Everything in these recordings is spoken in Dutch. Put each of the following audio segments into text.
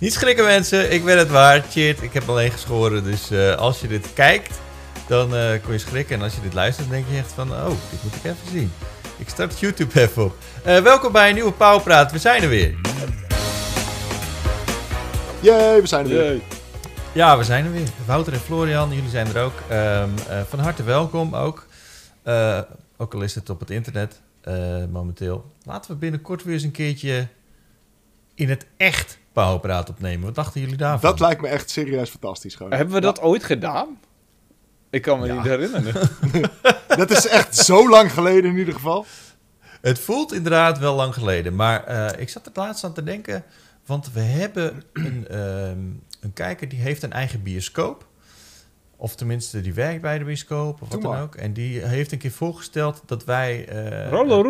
Niet schrikken mensen, ik ben het waar. Cheert, ik heb alleen geschoren. Dus uh, als je dit kijkt, dan uh, kun je schrikken. En als je dit luistert, denk je echt van... Oh, dit moet ik even zien. Ik start YouTube even op. Uh, welkom bij een nieuwe Pauwpraat. We zijn er weer. Yay, we zijn er weer. Ja, we zijn er weer. Wouter en Florian, jullie zijn er ook. Um, van harte welkom ook. ook al is het op het internet momenteel. Laten we binnenkort weer eens een keertje in het echt Pauwpraat opnemen. Wat dachten jullie daarvan? Dat lijkt me echt serieus fantastisch. Gewoon. Hebben we dat ooit gedaan? Ik kan me niet herinneren. dat is echt zo lang geleden in ieder geval. Het voelt inderdaad wel lang geleden. Maar uh, ik zat er laatst aan te denken. Want we hebben een, um, een kijker die heeft een eigen bioscoop. Of tenminste, die werkt bij de bioscoop of wat dan ook. En die heeft een keer voorgesteld dat wij uh, Rollo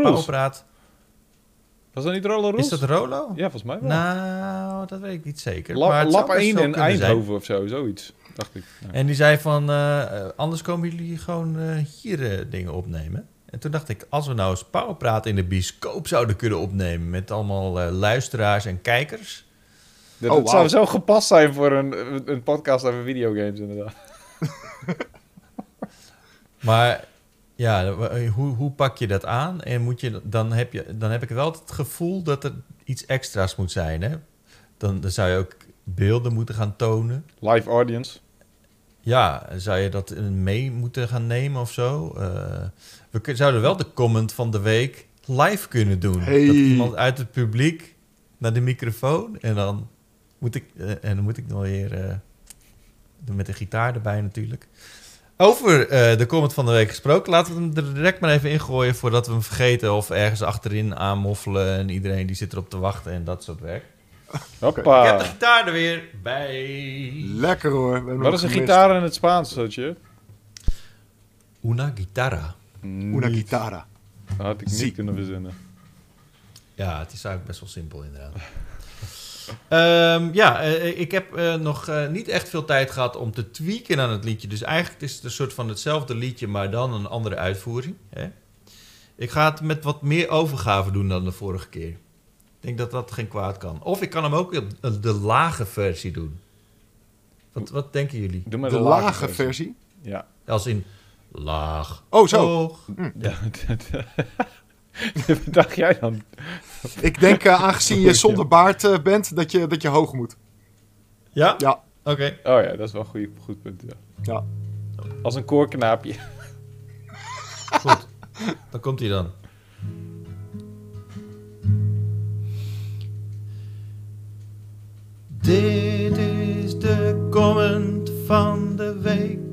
was dat niet Rollo Is dat Rolo? Ja, volgens mij wel. Nou, dat weet ik niet zeker. La maar Lap 1 in Eindhoven of zo, zoiets. Dacht ik. En die zei van, uh, anders komen jullie gewoon uh, hier uh, dingen opnemen. En toen dacht ik, als we nou eens Powerpraat in de bioscoop zouden kunnen opnemen... met allemaal luisteraars en kijkers... Dat, oh, wow. zou zo gepast zijn voor een, een podcast over videogames, inderdaad. maar ja, eh, hoe, hoe pak je dat aan? En moet je, dan, heb je, dan heb ik wel het gevoel dat er iets extra's moet zijn. Hè? Dan, dan zou je ook beelden moeten gaan tonen. Live audience. Ja, zou je dat mee moeten gaan nemen of zo? Uh, we zouden wel de comment van de week live kunnen doen. Dat iemand uit het publiek naar de microfoon en dan moet ik, uh, en dan moet ik nog weer uh, met de gitaar erbij natuurlijk. Over uh, de comment van de week gesproken. Laten we hem er direct maar even ingooien voordat we hem vergeten of ergens achterin aanmoffelen. En iedereen die zit erop te wachten en dat soort werk. Hoppa. Ik heb de gitaar er weer bij. Lekker hoor. Wat is een gitaar in het Spaans, zootje? Una guitarra. Una guitarra. Dat had ik niet kunnen verzinnen. Ja, het is eigenlijk best wel simpel inderdaad. Um, ja, uh, ik heb uh, nog uh, niet echt veel tijd gehad om te tweaken aan het liedje. Dus eigenlijk is het een soort van hetzelfde liedje, maar dan een andere uitvoering. Hè? Ik ga het met wat meer overgave doen dan de vorige keer. Ik denk dat dat geen kwaad kan. Of ik kan hem ook op de lage versie doen. Wat, wat denken jullie? Doe maar de, de lage, lage versie. versie. Ja. Als in laag. Oh, zo. Hm. Ja. Wat dacht jij dan? Ik denk, uh, aangezien je zonder baard uh, bent, dat je, dat je hoog moet. Ja? Ja. Oké. Okay. Oh ja, dat is wel een goed, goed punt. Ja. ja. Als een koorknaapje. Goed. Dan komt hij dan. Dit is de comment van de week.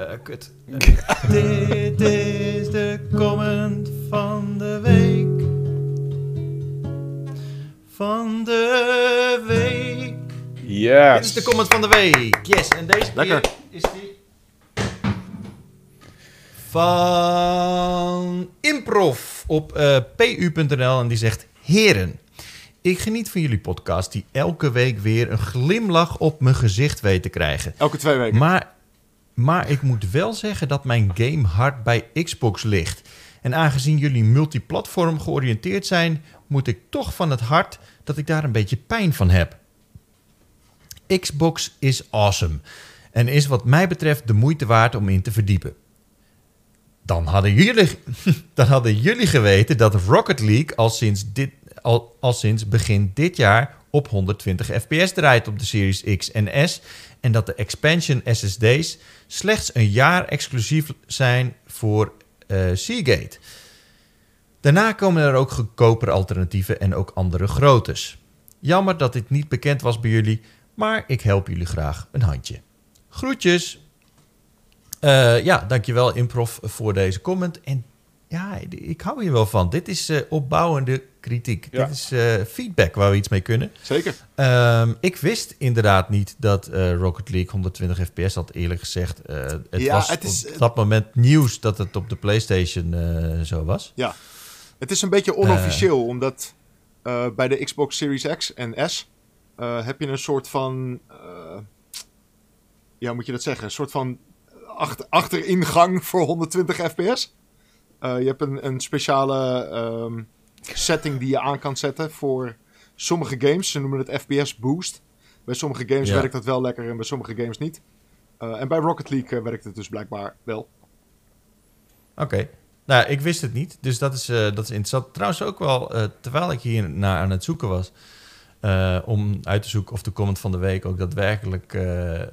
Uh, kut. Dit is de comment van de week. Van de week. Yes. Dit is de comment van de week. Yes, en deze Lekker. keer is die van Improv op uh, pu.nl en die zegt: Heren, ik geniet van jullie podcast die elke week weer een glimlach op mijn gezicht weet te krijgen. Elke twee weken. Maar maar ik moet wel zeggen dat mijn game hard bij Xbox ligt. En aangezien jullie multiplatform georiënteerd zijn, moet ik toch van het hart dat ik daar een beetje pijn van heb. Xbox is awesome en is wat mij betreft de moeite waard om in te verdiepen. Dan hadden jullie, dan hadden jullie geweten dat Rocket League al sinds, dit, al, al sinds begin dit jaar op 120 fps draait op de Series X en S en dat de expansion SSD's slechts een jaar exclusief zijn voor uh, Seagate. Daarna komen er ook goedkopere alternatieven en ook andere groottes. Jammer dat dit niet bekend was bij jullie, maar ik help jullie graag een handje. Groetjes! Uh, ja, dankjewel Improv voor deze comment. En ja, ik hou hier wel van. Dit is uh, opbouwende kritiek. Dit is uh, feedback waar we iets mee kunnen. Zeker. Um, ik wist inderdaad niet dat uh, Rocket League 120 fps had, eerlijk gezegd. het ja, was het is, op dat moment nieuws dat het op de PlayStation zo was. Ja, het is een beetje onofficieel, omdat bij de Xbox Series X en S heb je een soort van. ja, moet je dat zeggen? Een soort van achter, achteringang voor 120 fps. Uh, je hebt een, een speciale um, setting die je aan kan zetten voor sommige games. Ze noemen het FPS boost. Bij sommige games Ja. werkt dat wel lekker en bij sommige games niet. Eh, en bij Rocket League eh, werkt het dus blijkbaar wel. Oké. Nou, ik wist het niet, dus dat is, eh, dat is interessant. Trouwens ook wel, eh, terwijl ik hier naar aan het zoeken was... eh, om uit te zoeken of de comment van de week ook daadwerkelijk eh, eh,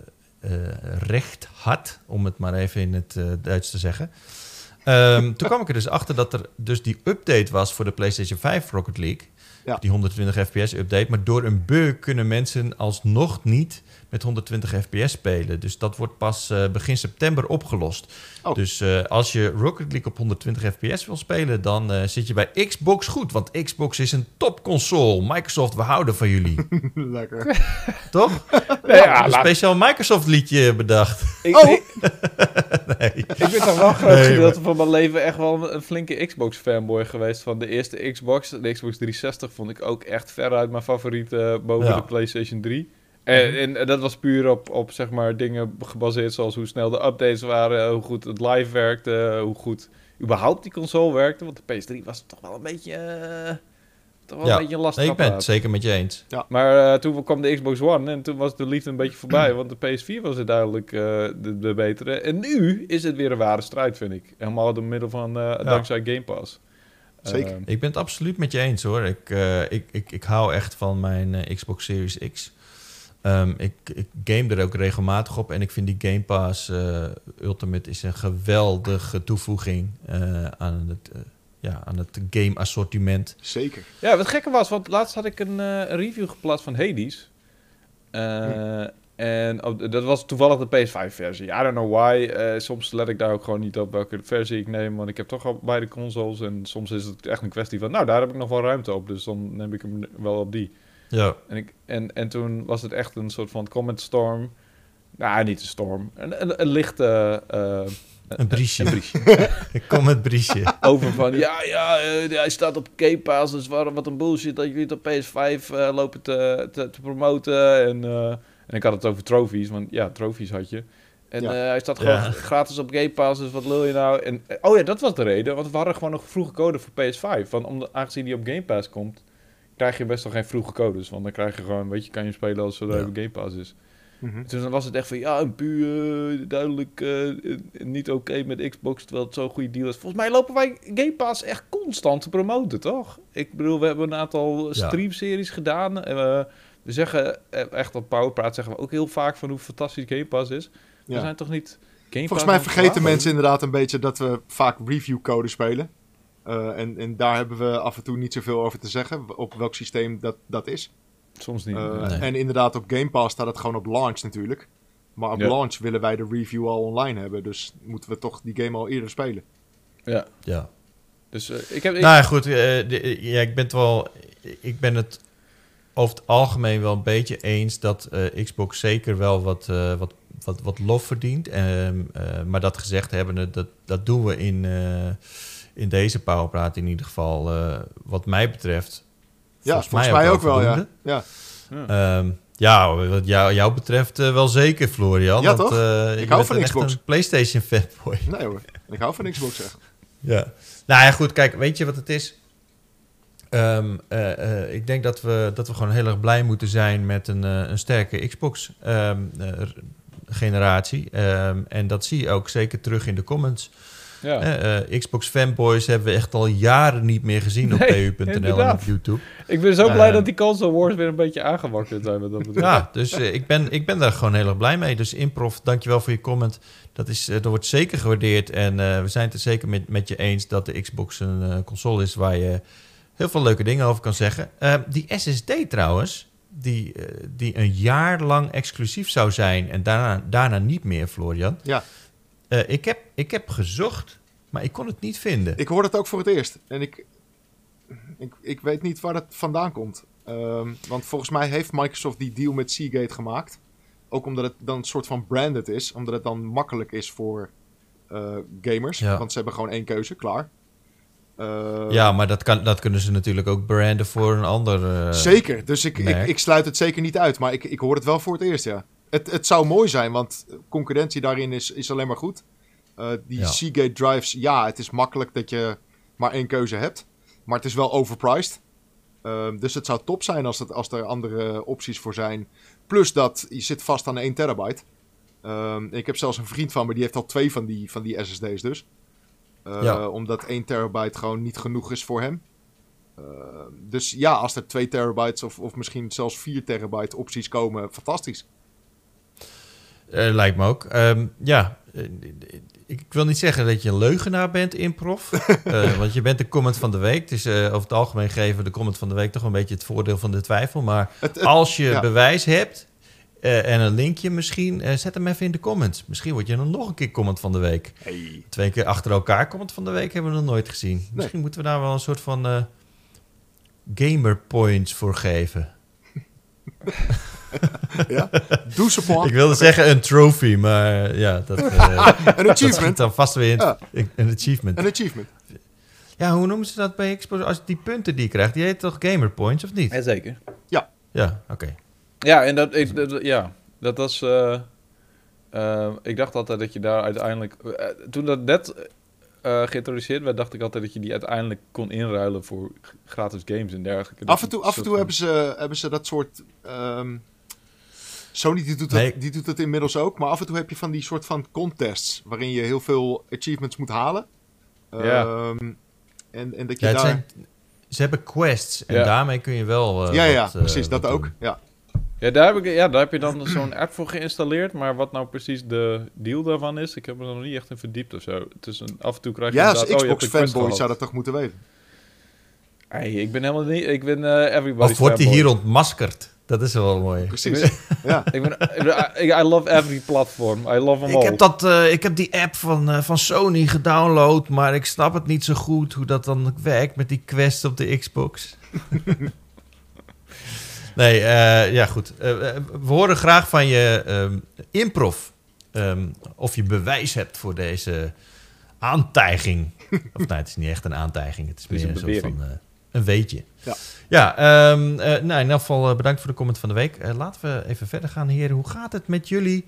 recht had... om het maar even in het eh, Duits te zeggen. Ehm, toen kwam ik er dus achter dat er dus die update was voor de PlayStation 5 Rocket League. Ja. Die 120 fps update. Maar door een bug kunnen mensen alsnog niet met 120 fps spelen. Dus dat wordt pas eh, begin september opgelost. Oh. Dus eh, als je Rocket League op 120 fps wil spelen, dan eh, zit je bij Xbox goed. Want Xbox is een topconsole. Microsoft, we houden van jullie. lekker. Toch? Nee, ja, een laat- speciaal Microsoft liedje bedacht. ik, Oh! ik, nee. ik ben toch wel een groot Nee, gedeelte van mijn leven echt wel een flinke Xbox-fanboy geweest. Van de eerste Xbox, de Xbox 360, vond ik ook echt veruit mijn favoriete eh, boven Ja. de PlayStation 3. En, en dat was puur op, op zeg maar, dingen gebaseerd zoals hoe snel de updates waren, hoe goed het live werkte, hoe goed überhaupt die console werkte. Want de PS3 was toch wel een beetje, eh, toch wel Ja. een beetje een lastig Nee, ik ben het zeker met je eens. Maar eh, toen kwam de Xbox One en toen was de liefde een beetje voorbij. Want de PS4 was het duidelijk eh, de, de betere. En nu is het weer een ware strijd, vind ik. Helemaal door middel van, eh, dankzij Game Pass. Zeker. Ik ben het absoluut met je eens hoor. Ik, eh, ik, ik, ik hou echt van mijn Xbox Series X. Ehm, ik, ik game er ook regelmatig op en ik vind die Game Pass eh, Ultimate is een geweldige toevoeging eh, aan het, eh, ja, aan het game assortiment. Zeker. ja, wat gekke was, want laatst had ik een, eh, review geplaatst van Hades. Eh, En op- dat was toevallig de PS5-versie. I don't know why. Eh, soms let ik daar ook gewoon niet op welke versie ik neem. Want ik heb toch al beide consoles. En soms is het echt een kwestie van... Nou, daar heb ik nog wel ruimte op. Dus dan neem ik hem wel op die. Ja, En, ik, en, en toen was het echt een soort van comment storm. Nou, niet een storm. Een, een, een lichte... eh, een briesje. een briesje. ik kom met briesje. Over van, ja, ja, eh, hij staat op Game Pass, dus wat, wat een bullshit dat jullie het op PS5 eh, lopen te, te, te promoten. En, eh, en ik had het over trofies, want ja, trofies had je. En Ja. eh, hij staat gewoon Ja. gratis op Game Pass, dus wat lul je nou? En, oh ja, dat was de reden, want we hadden gewoon nog vroege code voor PS5. Want om, aangezien die op Game Pass komt, krijg je best wel geen vroege codes. Want dan krijg je gewoon, weet je, kan je spelen als Ja. op Game Pass is. Dus dan was het echt van, ja, een puur eh, duidelijk eh, niet oké met Xbox, terwijl het zo'n goede deal is. Volgens mij lopen wij Game Pass echt constant te promoten, toch? Ik bedoel, we hebben een aantal Ja. streamseries gedaan. En we, we zeggen, echt op Powerpraat zeggen we ook heel vaak van hoe fantastisch Game Pass is. We zijn toch niet Game Volgens mij vergeten mensen inderdaad een beetje dat we vaak reviewcode spelen. Eh, en, en daar hebben we af en toe niet zoveel over te zeggen, op welk systeem dat, dat is. Soms niet. Eh, Nee. En inderdaad, op Game Pass staat het gewoon op launch natuurlijk. Maar op Ja. launch willen wij de review al online hebben. Dus moeten we toch die game al eerder spelen. ja, Ja. dus eh, ik heb... Ik, Nou ja, goed. eh, de- ja, ik ben het wel. Ik ben het over het algemeen wel een beetje eens dat eh, Xbox zeker wel wat, eh, wat, wat, wat lof verdient. Ehm, eh, maar dat gezegd hebben, dat, dat doen we in, eh, in deze Powerpraat in ieder geval. eh, wat mij betreft. Ja, volgens, mij, ook wel, ja. voldoende. ja. Ehm, ja, wat jou, jou betreft eh, wel zeker, Florian. Ja, want, toch? eh, Ik hou van Xbox. een PlayStation fanboy. Nee hoor, ik hou van Xbox echt. Ja. Nou ja, goed, kijk, weet je wat het is? Ehm, eh, eh, ik denk dat we, dat we gewoon heel erg blij moeten zijn met een, een sterke Xbox-generatie. Ehm, en dat zie je ook zeker terug in de comments. Ja. Eh, eh, Xbox fanboys hebben we echt al jaren niet meer gezien op Nee, pu.nl en op. YouTube. Ik ben zo blij eh, dat die console wars weer een beetje aangewakkerd zijn. Met dat. Ja, dus eh, ik, ben, ik ben daar gewoon heel erg blij mee. Dus Improv, dankjewel voor je comment. Dat, is, eh, dat wordt zeker gewaardeerd. En eh, we zijn het er zeker met, met je eens dat de Xbox een eh, console is waar je heel veel leuke dingen over kan zeggen. Eh, die SSD trouwens, die, die een jaar lang exclusief zou zijn en daarna, daarna niet meer, Florian. Ja. Eh, ik, heb, ik heb gezocht, maar ik kon het niet vinden. Ik hoor het ook voor het eerst. En ik, ik, ik weet niet waar het vandaan komt. Ehm, want volgens mij heeft Microsoft die deal met Seagate gemaakt. Ook omdat het dan een soort van branded is. Omdat het dan makkelijk is voor eh, gamers. Ja. Want ze hebben gewoon één keuze, klaar. Eh, ja, maar dat, kan, dat kunnen ze natuurlijk ook branden voor een ander. eh, zeker. Dus ik, ik, ik sluit het zeker niet uit. Maar ik, ik hoor het wel voor het eerst, ja. Het, het zou mooi zijn, want concurrentie daarin is, is alleen maar goed. Eh, die Ja. Seagate drives, ja, het is makkelijk dat je maar één keuze hebt. Maar het is wel overpriced. Ehm, dus het zou top zijn als, het, als er andere opties voor zijn. Plus dat je zit vast aan 1 terabyte. Ehm, ik heb zelfs een vriend van me, die heeft al twee van die, van die SSD's dus. Eh, Ja. Omdat 1 terabyte gewoon niet genoeg is voor hem. Ehm, dus ja, als er 2 terabytes of, of misschien zelfs 4 terabyte opties komen, fantastisch. Eh, lijkt me ook. Ehm, ja, eh, ik wil niet zeggen dat je een leugenaar bent, improv. Eh, want je bent de comment van de week. Dus eh, over het algemeen geven de comment van de week toch een beetje het voordeel van de twijfel. Maar Het, het- als je ja. bewijs hebt en een linkje misschien, zet hem even in de comments. Misschien word je dan nog een keer comment van de week. hey. Twee keer achter elkaar comment van de week hebben we nog nooit gezien. Misschien moeten we daar wel een soort van gamer points voor geven. ja? Doe. Ik wilde zeggen een trophy, maar eh, ja, dat, eh, Een dat schiet achievement. dan vast weer in, Ja. in- een achievement. Een achievement. Ja, hoe noemen ze dat bij Xbox? Als die punten die je krijgt, die heet toch gamer points of niet? Jazeker. Ja, oké. Ja, en dat, ik, dat- ja, dat was... eh, eh, ik dacht altijd dat je daar uiteindelijk... eh, toen dat net eh, geïntroduceerd werd, dacht ik altijd dat je die uiteindelijk kon inruilen voor gratis games en dergelijke. Af en toe, af en toe hebben, ze, hebben ze dat soort. ehm, Sony die doet, dat, Nee. die doet dat inmiddels ook. Maar af en toe heb je van die soort van contests. waarin je heel veel achievements moet halen. Ja. Ehm, en, en dat je Ja, daar. zijn, ze hebben quests en Ja. daarmee kun je wel. eh, ja, ja, wat, eh, precies. wat Dat ook. doen. Ja. Ja, daar, heb ik, ja, daar heb je dan zo'n app voor geïnstalleerd. Maar wat nou precies de deal daarvan is, ik heb me er nog niet echt in verdiept of zo. Het is een, af en toe krijg je ja, als oh, Xbox-fanboy gehad. zou dat toch moeten weten? Hey, ik ben helemaal niet... Ik ben eh everybody's Of wordt hij hier ontmaskerd? Dat is wel mooi. Precies. ja. Ik ben, ik ben- I, I love every platform. I love them Ik all. heb, dat, eh, ik heb die app van, eh, van Sony gedownload, maar ik snap het niet zo goed hoe dat dan werkt met die quest op de Xbox. nee, eh, ja goed. Eh, eh, we horen graag van je ehm improv. Ehm, of je bewijs hebt voor deze aantijging. of nou, het is niet echt een aantijging. Het is Het is meer een een, soort van een weetje. Ja. Ja, nou, in elk geval bedankt voor de comment van de week. Laten we even verder gaan, heren. Hoe gaat het met jullie?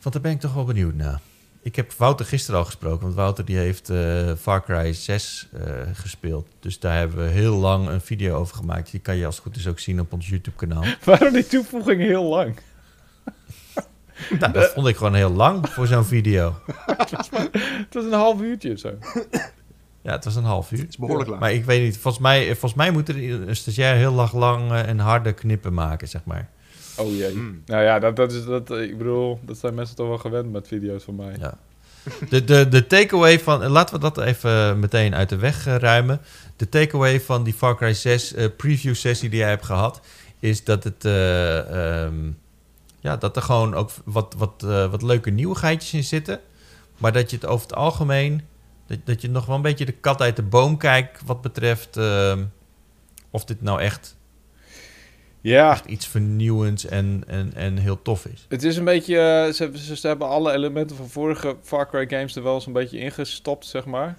Want daar ben ik toch wel benieuwd naar. Ik heb Wouter gisteren al gesproken, want Wouter die heeft eh, Far Cry 6 eh, gespeeld. Dus daar hebben we heel lang een video over gemaakt. Die kan je als het goed is ook zien op ons YouTube kanaal. Waarom die toevoeging heel lang? nou, dat vond ik gewoon heel lang voor zo'n video. Het was een half uurtje of zo. Ja, het was een half uur. Het is behoorlijk lang. Maar ik weet niet, volgens mij, volgens mij moet er een stagiair heel lang, lang eh, en harde knippen maken, zeg maar. Oh jee. Mm. Nou ja, dat, dat is, dat, ik bedoel, dat zijn mensen toch wel gewend met video's van mij. Ja. De, de, de takeaway van, laten we dat even meteen uit de weg eh, ruimen. De takeaway van die Far Cry 6 eh, preview sessie die jij hebt gehad, is dat het, eh, ehm, ja, dat er gewoon ook wat, wat, eh, wat leuke nieuwigheidjes in zitten. Maar dat je het over het algemeen, dat, dat je nog wel een beetje de kat uit de boom kijkt wat betreft ehm, of dit nou echt, Ja, echt iets vernieuwends en, en, en heel tof is. het is een beetje, eh, ze, ze, ze hebben alle elementen van vorige Far Cry games er wel eens een beetje ingestopt, zeg maar.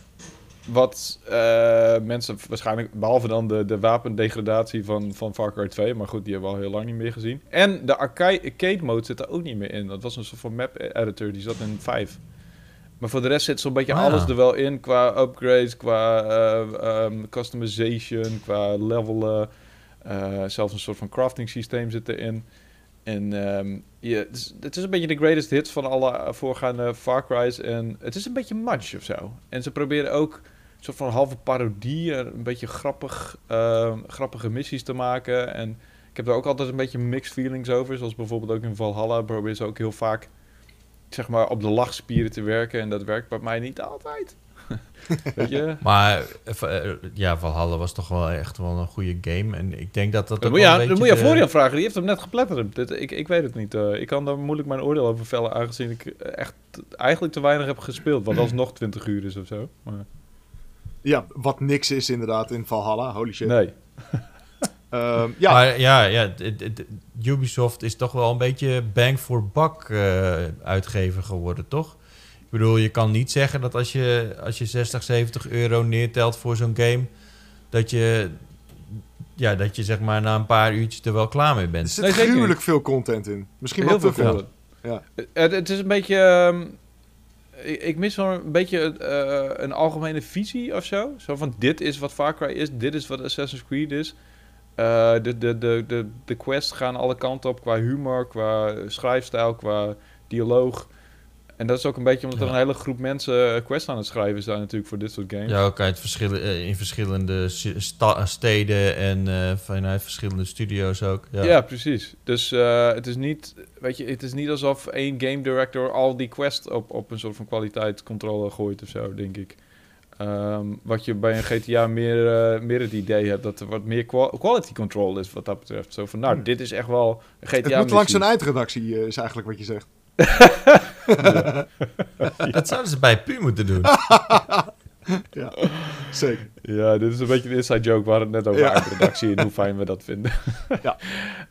Wat eh, mensen waarschijnlijk, behalve dan de, de wapendegradatie van, van Far Cry 2, maar goed, die hebben we al heel lang niet meer gezien. En de arcade, arcade mode zit er ook niet meer in. Dat was een soort van map editor, die zat in 5. Maar voor de rest zit zo'n beetje Ah. alles er wel in, qua upgrades, qua eh, ehm, customization, qua levelen. Eh, zelfs een soort van crafting systeem zit erin. En ehm, ja, het, is, een beetje de greatest hits van alle eh, voorgaande Far Cry's. En het is een beetje much of zo. En ze proberen ook een soort van halve parodie, eh, een beetje grappig, ehm, grappige missies te maken. En ik heb daar ook altijd een beetje mixed feelings over. Zoals bijvoorbeeld ook in Valhalla proberen ze ook heel vaak zeg maar, op de lachspieren te werken. En dat werkt bij mij niet altijd. Weet je? Maar eh, eh, ja, Valhalla was toch wel echt wel een goede game. En ik denk dat dat Dat ook moet je, aan- moet je de- Florian vragen. Die heeft hem net gepletterd. Dit, ik, ik weet het niet. eh. ik kan daar moeilijk mijn oordeel over vellen, aangezien ik echt eigenlijk te weinig heb gespeeld. Wat alsnog 20 uur is of zo. Maar, Ja, wat niks is inderdaad in Valhalla. Holy shit. nee. Ehm, ja, Maar ja, ja Ubisoft is toch wel een beetje bang for buck eh, uitgever geworden, toch? Ik bedoel, je kan niet zeggen dat als je, als je 60, 70 euro neertelt voor zo'n game, dat je, ja, dat je zeg maar na een paar uurtjes er wel klaar mee er bent. zit Nee, gruwelijk veel content in. Misschien wel Heel te veel. Ja. Het, het is een beetje... ehm, ik, ik mis wel een beetje eh, een algemene visie of zo. Zo van, dit is wat Far Cry is, dit is wat Assassin's Creed is. Eh, de, de, de, de, de quests gaan alle kanten op qua humor, qua schrijfstijl, qua dialoog. En dat is ook een beetje omdat er Ja. een hele groep mensen eh, quests aan het schrijven zijn natuurlijk voor dit soort games. Ja, ook uit verschillen, eh, in verschillende steden en eh, vanuit verschillende studio's ook. Ja. Ja, precies. Dus eh, het is niet, weet je, het is niet alsof één game director al die quest op, op een soort van kwaliteitscontrole gooit of zo, denk ik. Ehm, wat je bij een GTA meer, meer het idee hebt dat er wat meer qua- quality control is wat dat betreft. Zo van, nou, Hmm. dit is echt wel een GTA Het moet langs een eindredactie, is eigenlijk wat je zegt. Dat zouden ze bij Pu moeten doen. Ja, zeker. Ja, dit is een beetje een inside joke. We hadden het net over Ja. en hoe fijn we dat vinden. Ja.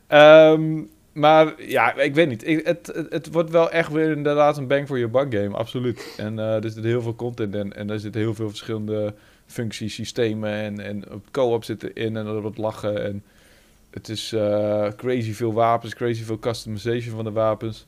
Ehm, maar ja, ik weet niet. Ik- het, het, het wordt wel echt weer inderdaad een bang for your buck game, absoluut. En eh, er zit heel veel content in en er zitten heel veel verschillende functies, systemen en, en op co-op zitten in en er wordt lachen. En het is eh, crazy veel wapens, crazy veel customization van de wapens.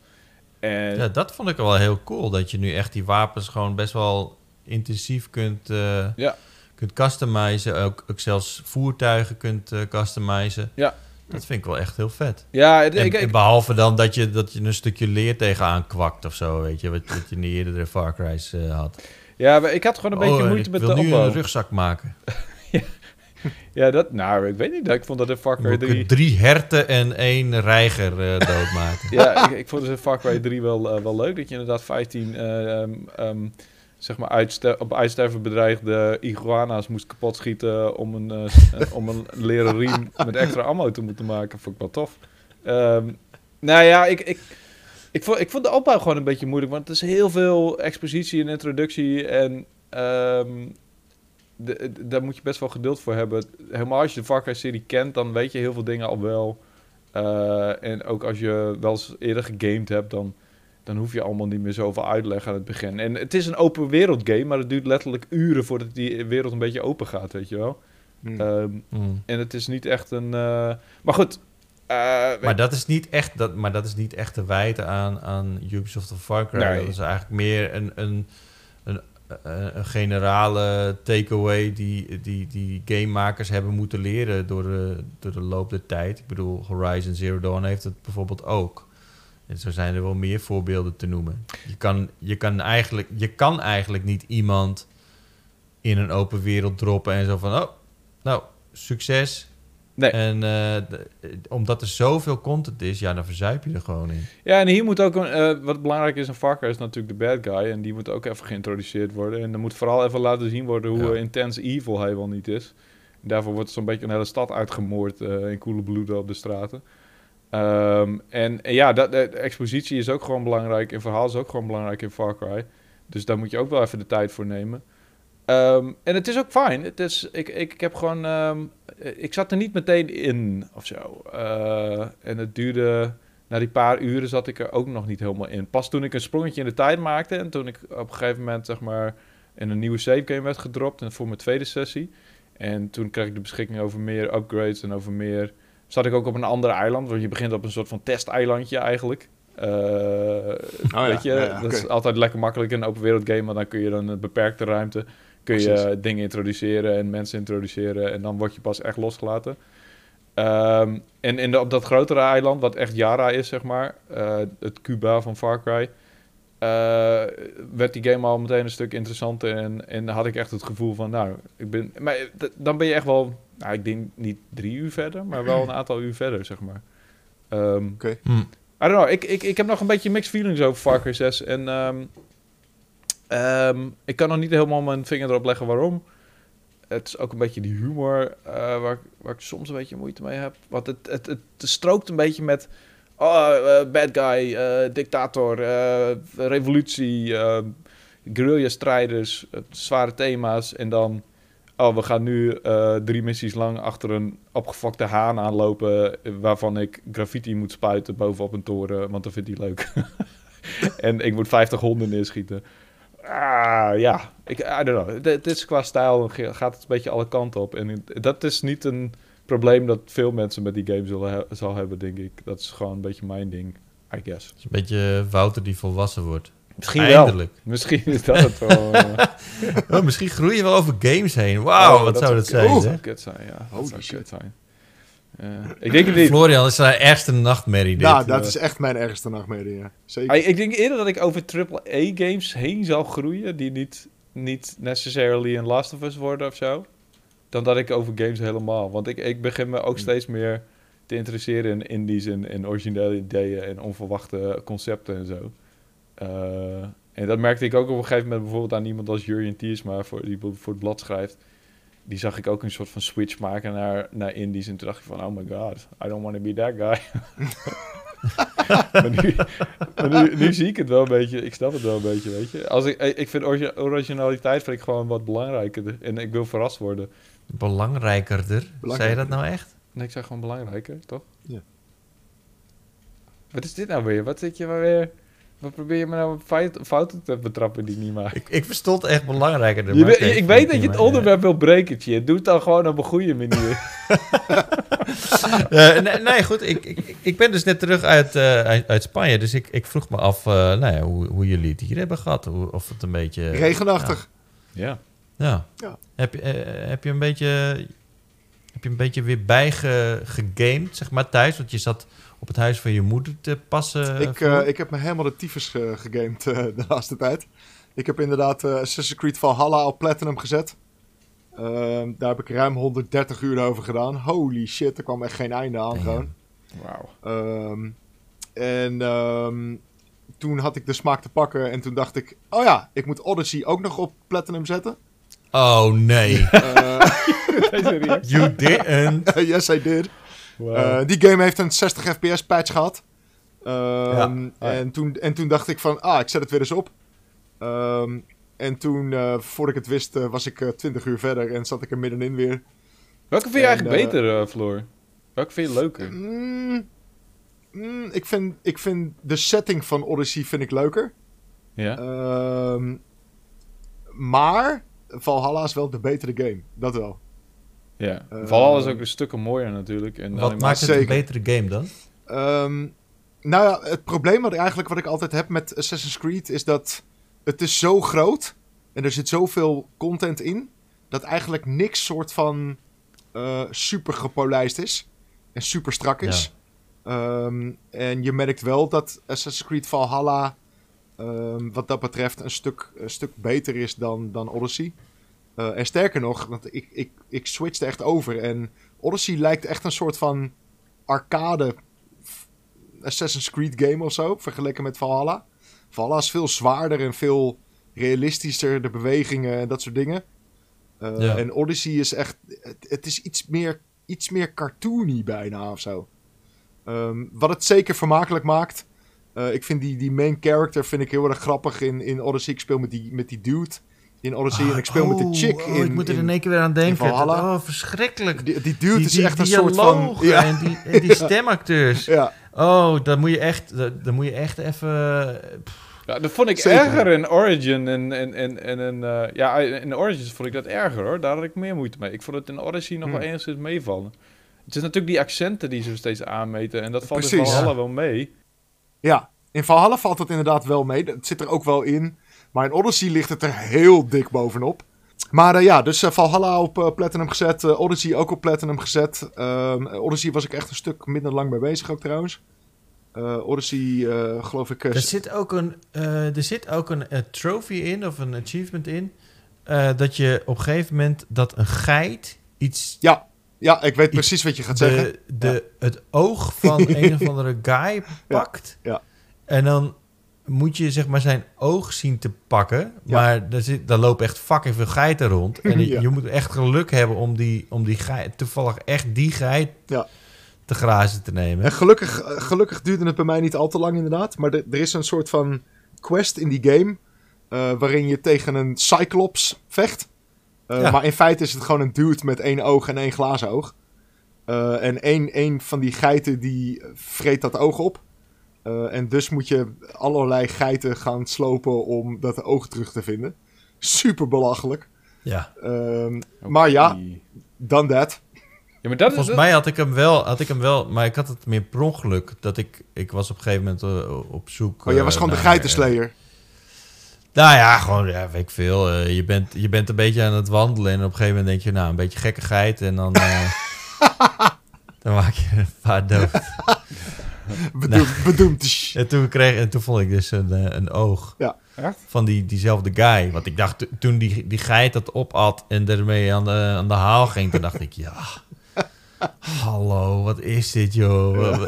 En Ja, dat vond ik wel heel cool. Dat je nu echt die wapens gewoon best wel intensief kunt, eh Ja. kunt customizen. Ook, ook zelfs voertuigen kunt eh customizen. Ja. Dat vind ik wel echt heel vet. ja, En, ik, behalve dan dat je, dat je een stukje leer tegenaan kwakt of zo, weet je. Wat, wat je in de eerdere Far Cry's eh, had. ja, ik had gewoon een beetje Oh, en moeite ik met wil de nu een rugzak maken. Ja, dat, nou, ik weet niet. Ik vond dat in Far Cry moet 3... ik drie herten en één reiger eh, doodmaken. ja, ik, ik vond dus in Far Cry 3 wel, eh, wel leuk dat je inderdaad 15 eh, ehm, ehm, zeg maar uitster op uitsterven bedreigde iguana's moest kapot schieten om een, eh, om een leren riem met extra ammo te moeten maken. Vond ik wel tof. Ehm, nou ja, ik, ik, ik, vond, ik vond de opbouw gewoon een beetje moeilijk, want het is heel veel expositie en introductie en ehm, de- de- daar moet je best wel geduld voor hebben. Helemaal als je de Far Cry-serie kent, dan weet je heel veel dingen al wel. Eh, en ook als je wel eens eerder gegamed hebt, dan, dan hoef je allemaal niet meer zoveel uitleg aan het begin. En het is een open wereld game, maar het duurt letterlijk uren voordat die wereld een beetje open gaat, weet je wel. Hm. Ehm, Hmm. en het is niet echt een... eh, Maar goed. eh, Maar dat is niet echt, dat, maar dat is niet echt te wijten aan, aan Ubisoft of Far Cry. Nee. Dat is eigenlijk meer een, een, een, een, een generale takeaway die, die, die gamemakers hebben moeten leren door de, door de loop der tijd. Ik bedoel, Horizon Zero Dawn heeft het bijvoorbeeld ook. En zo zijn er wel meer voorbeelden te noemen. Je kan, je kan, eigenlijk, je kan eigenlijk niet iemand in een open wereld droppen en zo van... Oh, nou, succes, Nee. en eh, omdat er zoveel content is, ja, dan verzuip je er gewoon in. Ja, en hier moet ook, een, eh, wat belangrijk is Far Cry is natuurlijk de bad guy. En die moet ook even geïntroduceerd worden. En er moet vooral even laten zien worden hoe Ja. eh, intens evil hij wel niet is. En daarvoor wordt zo'n beetje een hele stad uitgemoord in koele bloeden op de straten. Ehm, en, en ja, dat, de, de expositie is ook gewoon belangrijk. En verhaal is ook gewoon belangrijk in Far Cry. Dus daar moet je ook wel even de tijd voor nemen. Ehm, en het is ook fijn. Het is, ik, ik, ik heb gewoon. ehm, ik zat er niet meteen in of zo. Eh, en het duurde. Na die paar uren zat ik er ook nog niet helemaal in. Pas toen ik een sprongetje in de tijd maakte. En toen ik op een gegeven moment, zeg maar. in een nieuwe save game werd gedropt. En voor mijn tweede sessie. En toen kreeg ik de beschikking over meer upgrades en over meer. Zat ik ook op een ander eiland. Want je begint op een soort van testeilandje eigenlijk. Eh, ja. weet je, Ja, ja, dat is altijd lekker makkelijk in een open wereld game. Want dan kun je dan een beperkte ruimte kun je Precies. dingen introduceren en mensen introduceren. En dan word je pas echt losgelaten. Ehm, en in de, op dat grotere eiland, wat echt Yara is, zeg maar, eh, het Cuba van Far Cry, eh, werd die game al meteen een stuk interessanter. En, en had ik echt het gevoel van, nou, ik ben. Maar dan ben je echt wel, nou, ik denk niet drie uur verder, maar wel een aantal uur verder, zeg maar. Ehm, Hm. I don't know. Ik, ik, ik heb nog een beetje mixed feelings over Far Cry 6. En ehm, ehm, ik kan nog niet helemaal mijn vinger erop leggen waarom. Het is ook een beetje die humor eh, waar, waar ik soms een beetje moeite mee heb. Want het, het, strookt een beetje met... Oh, eh, bad guy, eh, dictator, revolutie, guerrilla-strijders, zware thema's. En dan... Oh, we gaan nu drie missies lang achter een opgefokte haan aanlopen... waarvan ik graffiti moet spuiten bovenop een toren, want dat vindt hij leuk. en ik moet 50 honden neerschieten. Ah, ja. Ik, I don't know. Het- Het is qua stijl gaat het een beetje alle kanten op. En dat is niet een probleem dat veel mensen met die game zullen he- zal hebben, denk ik. Dat is gewoon een beetje mijn ding, I guess. Het is een beetje Wouter die volwassen wordt. Misschien wel. Misschien is dat het wel. eh, Oh, misschien groei je wel over games heen. Wauw, oh, wat zou dat zijn, dat hè? zou kut zijn, ja. Dat zou kut zijn. Eh, ik denk het niet. Florian, dat is zijn ergste nachtmerrie, dit. Nou, dat is echt mijn ergste nachtmerrie, ja. Zeker. Ik denk eerder dat ik over AAA-games heen zal groeien, die niet, niet necessarily een Last of Us worden of zo, dan dat ik over games helemaal. Want ik, ik begin me ook steeds meer te interesseren in indies en, en originele ideeën en onverwachte concepten en zo. Eh, en dat merkte ik ook op een gegeven moment bijvoorbeeld aan iemand als Jurjen Tiersma, voor, die voor het blad schrijft. Die zag ik ook een soort van switch maken naar, naar indies. En toen dacht ik van, oh my god, I don't want to be that guy. maar nu, maar nu, nu zie ik het wel een beetje, ik snap het wel een beetje, weet je. Als ik, ik vind origi- originaliteit vind ik gewoon wat belangrijker. En ik wil verrast worden. Belangrijkerder. Zei je dat nou echt? Nee, ik zeg gewoon belangrijker, toch? Ja. Wat is dit nou weer? Wat zit je maar weer... Wat probeer je me nou fout- fouten te betrappen die niet maak? Ik, ik verstond echt belangrijkerder. Je maar weet- oké, ik weet dat je het onderwerp wil breken, Tje. Doe het dan gewoon op een goede manier. Eh, nee, nee, goed. Ik, ik, ik ben dus net terug uit, eh, uit, uit Spanje. Dus ik, ik vroeg me af eh, nou ja, hoe, hoe jullie het hier hebben gehad. Hoe, of het een beetje... Regenachtig. ja. Ja. Ja. Heb, je, eh, heb je een beetje... Heb je een beetje weer bijgegamed, zeg maar, thuis? Want je zat op het huis van je moeder te passen. ik, voor. eh, ik heb me helemaal de tyfus ge gegamed eh, de laatste tijd. Ik heb inderdaad eh, Assassin's Creed Valhalla op Platinum gezet. Ehm, daar heb ik ruim 130 uur over gedaan. Holy shit, er kwam echt geen einde aan Damn. gewoon. Wauw. Ehm, en ehm, toen had ik de smaak te pakken en toen dacht ik... Oh ja, ik moet Odyssey ook nog op Platinum zetten. Oh, nee. Eh, you didn't. yes, I did. Eh, die game heeft een 60 fps patch gehad. Ehm, Ja. en, toen, en toen dacht ik van, ah, ik zet het weer eens op. Ehm, en toen, eh voordat ik het wist, eh, was ik eh, 20 uur verder en zat ik er middenin weer. Welke vind je en, eigenlijk beter, eh, Floor? Welke vind je leuker? Mm, mm, ik, vind, ik vind de setting van Odyssey vind ik leuker. Ja? Ehm, maar Valhalla is wel de betere game. Dat wel. Ja. eh, Valhalla is ook een stukken mooier natuurlijk. En Wat maakt het een betere game dan? Ehm, nou ja, het probleem wat ik eigenlijk wat ik altijd heb met Assassin's Creed is dat het is zo groot en er zit zoveel content in dat eigenlijk niks soort van eh, super gepolijst is en super strak is. Ehm, en je merkt wel dat Assassin's Creed Valhalla ehm, wat dat betreft een stuk, een stuk beter is dan, dan Odyssey. Eh, en sterker nog, want ik, ik, ik switchte echt over en Odyssey lijkt echt een soort van arcade Assassin's Creed game of zo, vergeleken met Valhalla. Valhalla is veel zwaarder en veel realistischer, de bewegingen en dat soort dingen. Eh, Ja. En Odyssey is echt, het, het is iets meer, iets meer cartoony bijna of zo. Ehm, wat het zeker vermakelijk maakt. Eh, ik vind die, die main character vind ik heel erg grappig in, in Odyssey. Ik speel met die, met die dude in Odyssey en ik speel met de Oh, chick oh, in... ik moet er in- in één keer weer aan denken. Valhalla. Oh, verschrikkelijk. die, die Die, is die echt een soort van... dialogen Ja, en die, en die stemacteurs. ja, Oh, dan moet je echt, dan moet je echt even... Ja, dat vond ik Zeker. erger in Origin. En, en, en, en, en, eh, ja, in Origins vond ik dat erger hoor. Daar had ik meer moeite mee. Ik vond het in Odyssey nog Hmm. wel enigszins meevallen. Het is natuurlijk die accenten die ze steeds aanmeten. En dat valt in. Valhalla wel mee. ja, in Valhalla valt het inderdaad wel mee. Het zit er ook wel in. Maar in Odyssey ligt het er heel dik bovenop. Maar eh, ja, dus eh, Valhalla op eh, Platinum gezet. Odyssey ook op Platinum gezet. Ehm, Odyssey was ik echt een stuk minder lang mee bezig ook trouwens. Odyssey, geloof ik... Er zit ook een, er zit ook een trophy in, of een achievement in, dat je op een gegeven moment dat een geit iets... ja, ja, ik weet precies wat je gaat zeggen. De, de, Het oog van een of andere guy pakt. ja. En dan moet je zeg maar zijn oog zien te pakken. Ja. Maar daar, zit, daar lopen echt fucking veel geiten rond. En je- Ja. je moet echt geluk hebben om die, om die geit, toevallig echt die geit Ja. te grazen te nemen. En gelukkig, gelukkig duurde het bij mij niet al te lang inderdaad. Maar er- er is een soort van quest in die game. eh, waarin je tegen een Cyclops vecht. Eh. Maar in feite is het gewoon een dude met één oog en één glazen oog. Eh, en één, één van die geiten die vreet dat oog op. Eh, en dus moet je allerlei geiten gaan slopen om dat oog terug te vinden. Super belachelijk. Ja. Ehm, Maar ja, dan dat. Ja, maar dat is... Volgens mij had ik hem wel, had ik hem wel, maar ik had het meer per ongeluk. Dat ik, ik was op een gegeven moment eh, op zoek. Oh, jij eh, was gewoon de geitenslayer. eh, Nou ja, gewoon, ja, weet ik veel. Eh, je, bent, je bent een beetje aan het wandelen en op een gegeven moment denk je, nou, een beetje gekkigheid. En dan, eh, dan maak je een paar dood. Bedoemd. bedoemd. tsch. En toen, kreeg, en toen vond ik dus een, eh, een oog Ja. Echt? van die, diezelfde guy. Want ik dacht, to- toen die, die geit dat opat en ermee aan de, aan de haal ging, toen dacht ik, ja... Hallo, wat is dit, joh?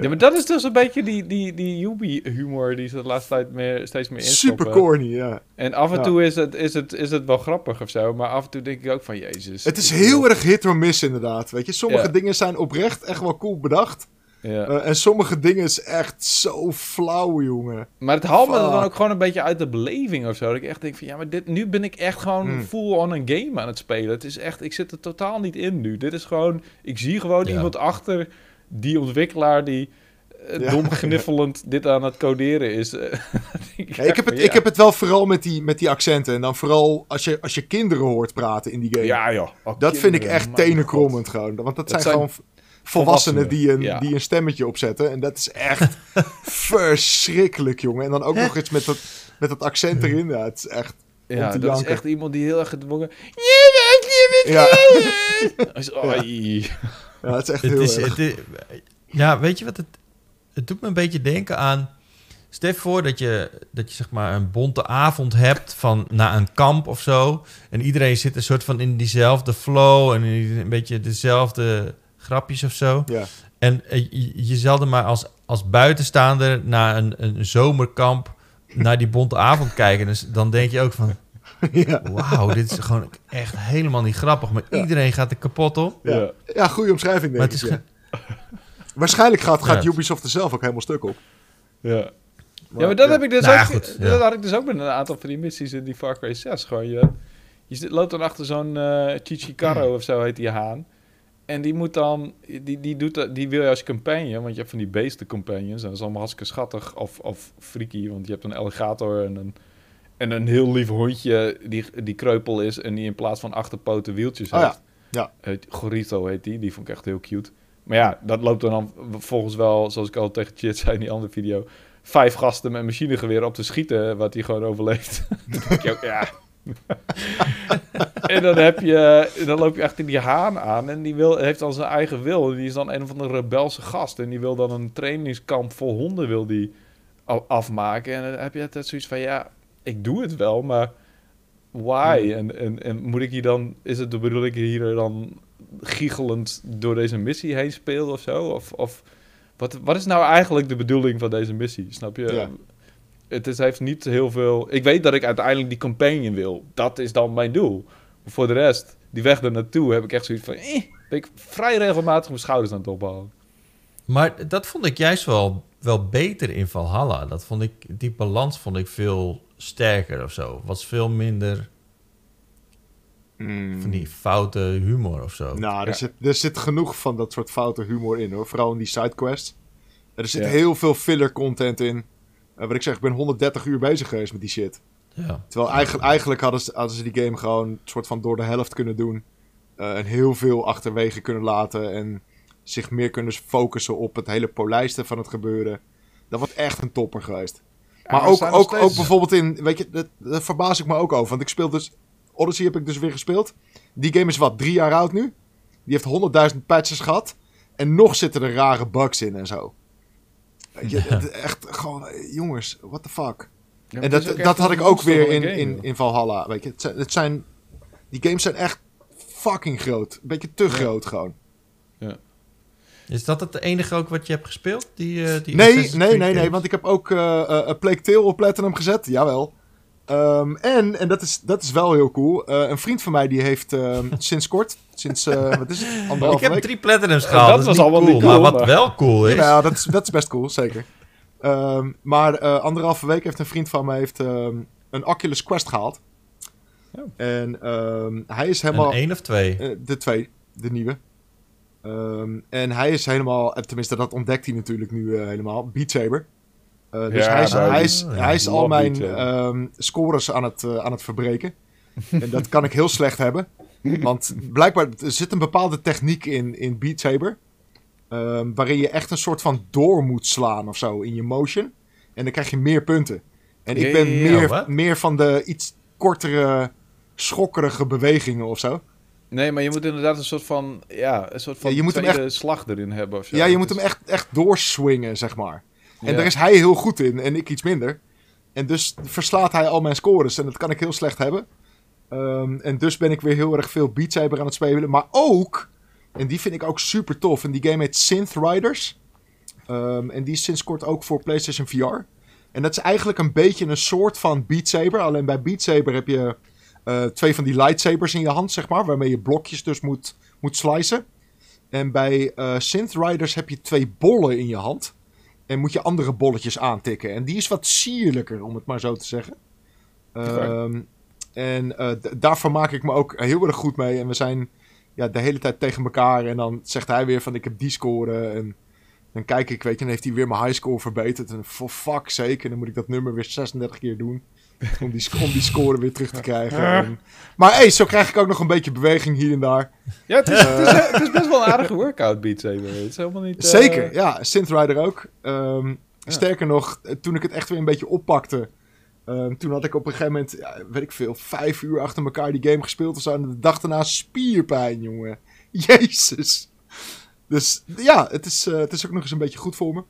Ja, maar dat is dus een beetje die, die, die Yubi-humor die ze de laatste tijd meer, steeds meer instoppen. Super corny, ja. En af en Ja. toe is het, is, het, is het wel grappig of zo, maar af en toe denk ik ook van, jezus. Het is heel erg hit or miss inderdaad. Weet je, sommige Ja. dingen zijn oprecht echt wel cool bedacht. Ja. Eh, en sommige dingen is echt zo flauw, jongen. Maar het haalt me dan ook gewoon een beetje uit de beleving of zo. Dat ik echt denk van, ja, maar dit, nu ben ik echt gewoon Hmm. full on een game aan het spelen. Het is echt, ik zit er totaal niet in nu. Dit is gewoon, ik zie gewoon Ja. iemand achter die ontwikkelaar die eh, Ja. dom gniffelend dit aan het coderen is. Denk Ja, ik, heb het, ik heb het wel vooral met die, met die accenten. En dan vooral als je, als je kinderen hoort praten in die game. Ja, joh. Oh, dat vind ik echt tenenkrommend gewoon. Want dat zijn, zijn gewoon volwassenen, die, een, ja. die een stemmetje opzetten. En dat is echt verschrikkelijk, jongen. En dan ook nog eens met dat, met dat accent erin. Ja, het is echt... Ja, dat is echt iemand die heel erg gedwongen... Ja, ja het is echt Het heel is, erg. het is- ja, weet je wat het... Het doet me een beetje denken aan... Stel je voor dat je, dat je zeg maar een bonte avond hebt van naar een kamp of zo. En iedereen zit een soort van in diezelfde flow en in een beetje dezelfde grapjes of zo. Ja. En eh, je, je maar als, als buitenstaander naar een, een zomerkamp naar die bonte avond kijken. Dus dan denk je ook van, ja. wauw, dit is gewoon echt helemaal niet grappig. Maar Ja. iedereen gaat er kapot op. Ja. Ja. goede omschrijving denk Maar het ik. is ja. ge- Waarschijnlijk gaat, gaat Ja. Ubisoft er zelf ook helemaal stuk op. Ja. ja, maar dat heb ik dus Nou ja, ook... goed, ja. Dat had ik dus ook met een aantal van die missies in die Far Cry 6. Gewoon, je, je loopt dan achter zo'n eh Chichikaro of zo heet die haan. En die moet dan... Die, die, doet, die wil je als companion, want je hebt van die beesten companions. En dat is allemaal hartstikke schattig of, of freaky. Want je hebt een alligator en een, en een heel lief hondje die, die kreupel is... en die in plaats van achterpoten wieltjes Oh ja, heeft. ja. Heet, Gorito heet die. Die vond ik echt heel cute. Maar ja, dat loopt dan, volgens wel, zoals ik al tegen Chit zei in die andere video... Vijf gasten met machinegeweren op te schieten, wat hij gewoon overleeft. Ja... en dan, heb je, dan loop je achter die haan aan en die wil, heeft dan zijn eigen wil. En die is dan een van de rebelse gast. En die wil dan een trainingskamp vol honden wil die afmaken. En dan heb je altijd zoiets van, ja, ik doe het wel, maar why? En, en, en moet ik hier dan, is het de bedoeling hier dan giechelend door deze missie heen speel of zo? Of, of wat, wat is nou eigenlijk de bedoeling van deze missie? Snap je? Ja. Het is, heeft niet heel veel. Ik weet dat ik uiteindelijk die companion wil. Dat is dan mijn doel. Maar voor de rest, die weg er naartoe, heb ik echt zoiets van. Eh, ben ik vrij regelmatig mijn schouders aan het ophalen. Maar dat vond ik juist wel, wel beter in Valhalla. Dat vond ik, die balans vond ik veel sterker of zo. Was veel minder van die foute humor of zo. Nou, er, Ja. zit, er zit genoeg van dat soort foute humor in hoor. Vooral in die sidequests. Er zit Ja. heel veel filler content in. Eh, wat ik zeg, ik ben 130 uur bezig geweest met die shit. Ja. Terwijl eigenlijk, eigenlijk hadden, ze, hadden ze die game gewoon een soort van door de helft kunnen doen. Eh, en heel veel achterwege kunnen laten. En zich meer kunnen focussen op het hele polijsten van het gebeuren. Dat wordt echt een topper geweest. Ja, maar ook, ook, steeds- ook bijvoorbeeld in, weet je, dat, daar verbaas ik me ook over. Want ik speel dus, Odyssey heb ik dus weer gespeeld. Die game is wat, drie jaar oud nu? Die heeft 100.000 patches gehad. En nog zitten er rare bugs in en zo. Weet je, het- echt gewoon, jongens, what the fuck. Ja, en dat, dat had ik ook weer in, game, in, in Valhalla. Weet je, het zijn, het zijn, die games zijn echt fucking groot. Een beetje te groot gewoon. Is dat het enige ook wat je hebt gespeeld? Die, eh, die Nee, nee, nee, nee, want ik heb ook eh eh, A Plague Tale op Platinum gezet. Jawel. Ehm, en, en dat is, dat is wel heel cool. eh, een vriend van mij die heeft ehm, sinds kort, sinds, eh, wat is het, Ik heb week? drie platinums gehaald. Dat, was was allemaal allemaal cool. niet cool, Maar wat maar- wel cool is... Ja, dat is, dat is best cool, zeker. Ehm, maar eh, anderhalve week heeft een vriend van mij heeft, ehm, een Oculus Quest gehaald. Oh. En ehm, hij is helemaal... Een één of twee? De twee, de nieuwe. Ehm, en hij is helemaal, tenminste dat ontdekt hij natuurlijk nu eh, helemaal, Beat Saber. Eh, dus Ja, hij is, nou, hij is, hij al mijn ehm, scores aan het, eh, aan het verbreken. en dat kan ik heel slecht hebben. Want blijkbaar er zit een bepaalde techniek in, in Beat Saber. ehm, waarin je echt een soort van door moet slaan of zo in je motion. En dan krijg je meer punten. En ik ben meer, meer van de iets kortere, schokkerige bewegingen of zo. Nee, maar je moet inderdaad een soort van, ja, een soort van Ja, je moet hem tweede slag erin hebben of zo. Ja, je moet hem echt, echt doorswingen, zeg maar. En daar is hij heel goed in en ik iets minder. En dus verslaat hij al mijn scores en dat kan ik heel slecht hebben. Ehm, en dus ben ik weer heel erg veel Beat Saber aan het spelen. Maar ook, en die vind ik ook super tof. En die game heet Synth Riders. Ehm, en die is sinds kort ook voor PlayStation VR. En dat is eigenlijk een beetje een soort van Beat Saber. Alleen bij Beat Saber heb je eh, twee van die lightsabers in je hand, zeg maar. Waarmee je blokjes dus moet, moet slicen. En bij eh Synth Riders heb je twee bollen in je hand. En moet je andere bolletjes aantikken. En die is wat sierlijker, om het maar zo te zeggen. Ehm, en eh, d- daar vermaak ik me ook heel erg goed mee. En we zijn ja, de hele tijd tegen elkaar. En dan zegt hij weer van ik heb die score. En dan kijk ik, weet je, dan heeft hij weer mijn highscore verbeterd. En for fuck en dan moet ik dat nummer weer 36 keer doen. Om die, om die score weer terug te krijgen. En- maar hey, zo krijg ik ook nog een beetje beweging hier en daar. Ja, het is, het, is, het is best wel een aardige workout, Beat Saber. Het is helemaal niet... eh, Zeker, ja. Synth Rider ook. Ehm, Ja. Sterker nog, eh, toen ik het echt weer een beetje oppakte... ehm, toen had ik op een gegeven moment, ja, weet ik veel, vijf uur achter elkaar die game gespeeld of zo. En de dag daarna spierpijn, jongen. Jezus. Dus ja, het is, eh, het is ook nog eens een beetje goed voor me.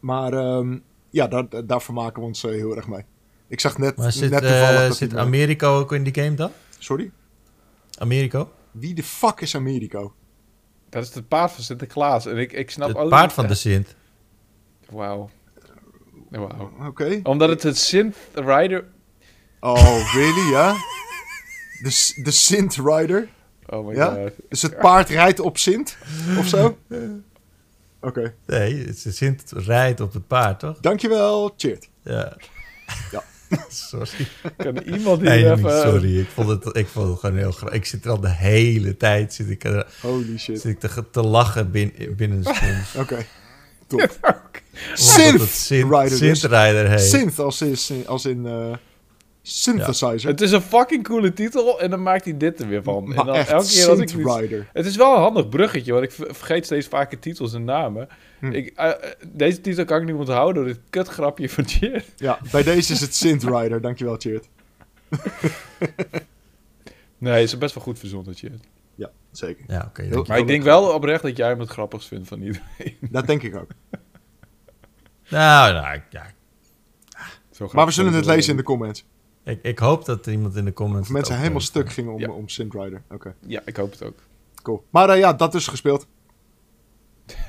Maar ehm, ja, daar, daar vermaken we ons eh, heel erg mee. Ik zag net, Maar zit, net eh, toevallig dat zit die- Americo ook in die game dan? Sorry? Americo? Wie de fuck is Americo? Dat is het paard van Sinterklaas. En ik, ik snap ook het paard niet- van de Sint. Wauw. Wauw. Oké. Omdat het het Synth Rider... Oh, really, ja? De, de Synth Rider? Oh my Ja? god. Dus het paard rijdt op Sint? Of zo? Oké. Nee, de Sint rijdt op het paard, toch? Dankjewel. Cheert. Ja. Ja. Sorry. Kan iemand die Nee, even... sorry. Ik vond, het, ik vond het gewoon heel grappig. Ik zit er al de hele tijd zit ik, er- Holy shit. zit ik te, te lachen bin, binnen een. Oké. Top. Omdat Synth Sint, Rider. Sint Rider heet. Synth als, is, als in eh, synthesizer. Het is een fucking coole titel en dan maakt hij dit er weer van. en maar dan echt, elke keer als ik Synth iets- Rider. Het is wel een handig bruggetje, want ik ver- vergeet steeds vaker titels en namen. Hm. Ik, eh, eh, deze titel kan ik niet onthouden door dit kutgrapje van Cheer. Ja, bij deze is het Synth Rider. Dankjewel, Cheert. Nee, is best wel goed verzonnen, Cheer. Ja, zeker. Ja, oké. Maar ik denk wel oprecht dat jij hem het grappigst vindt van iedereen. Dat denk ik ook. nou, nou, ja, Zo Maar we zullen het lezen in de comments. Ik, ik hoop dat er iemand in de comments... Of mensen helemaal stuk gingen om, Ja. om Synth Rider. Oké, Ja, ik hoop het ook. cool. Maar eh, ja, dat dus gespeeld.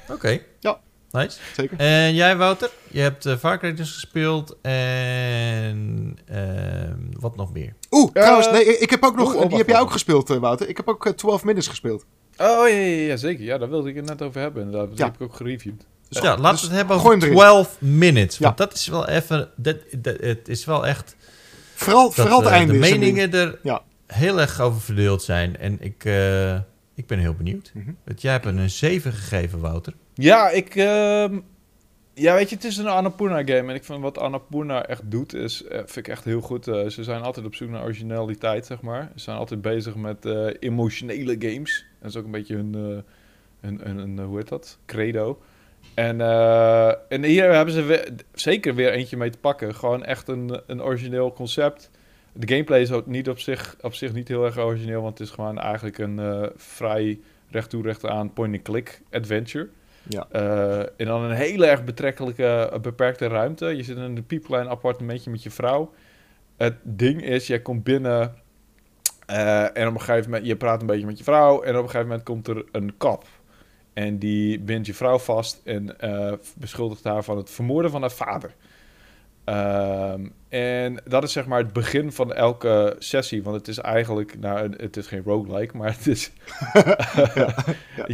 Oké. Ja. Nice. Zeker. En jij, Wouter? Je hebt uh, Far Cry dus gespeeld en ehm, wat nog meer? Oeh, Eh, trouwens, nee, ik heb ook nog... oeh, oh, die wacht, heb jij ook gespeeld, eh, Wouter. Ik heb ook eh, 12 Minutes gespeeld. Oh, ja, ja, ja, zeker. Ja, daar wilde ik het net over hebben. Inderdaad. Dat Ja. heb ik ook gereviewd. Dus ja, laten dus we het hebben over hem erin. 12 minutes. Want Ja. dat is wel even... Dat, dat, het is wel echt... Vooral, Dat vooral het eh, einde de meningen er Ja. heel erg over verdeeld zijn. En ik, eh, ik ben heel benieuwd. Want jij hebt een 7 gegeven, Wouter. Ja, ik... ehm, ja, weet je, het is een Annapurna game. En ik vind wat Annapurna echt doet, is, eh, vind ik echt heel goed. Ze zijn altijd op zoek naar originaliteit, zeg maar. Ze zijn altijd bezig met eh, emotionele games. Dat is ook een beetje hun, eh, hun, hun, hun, hoe heet dat? Credo. En, eh, en hier hebben ze weer- zeker weer eentje mee te pakken. Gewoon echt een, een origineel concept. De gameplay is ook niet op zich, op zich niet heel erg origineel, want het is gewoon eigenlijk een eh, vrij recht toe recht aan point-and-click adventure. Ja. Eh, en dan een hele erg betrekkelijke, beperkte ruimte. Je zit in een piepklein appartementje met je vrouw. Het ding is, jij komt binnen en op een gegeven moment, je praat een beetje met je vrouw en op een gegeven moment komt er een kap. En die bindt je vrouw vast en eh, beschuldigt haar van het vermoorden van haar vader. Ehm, en dat is zeg maar het begin van elke sessie. Want het is eigenlijk, nou, het is geen roguelike, maar het is... Ja,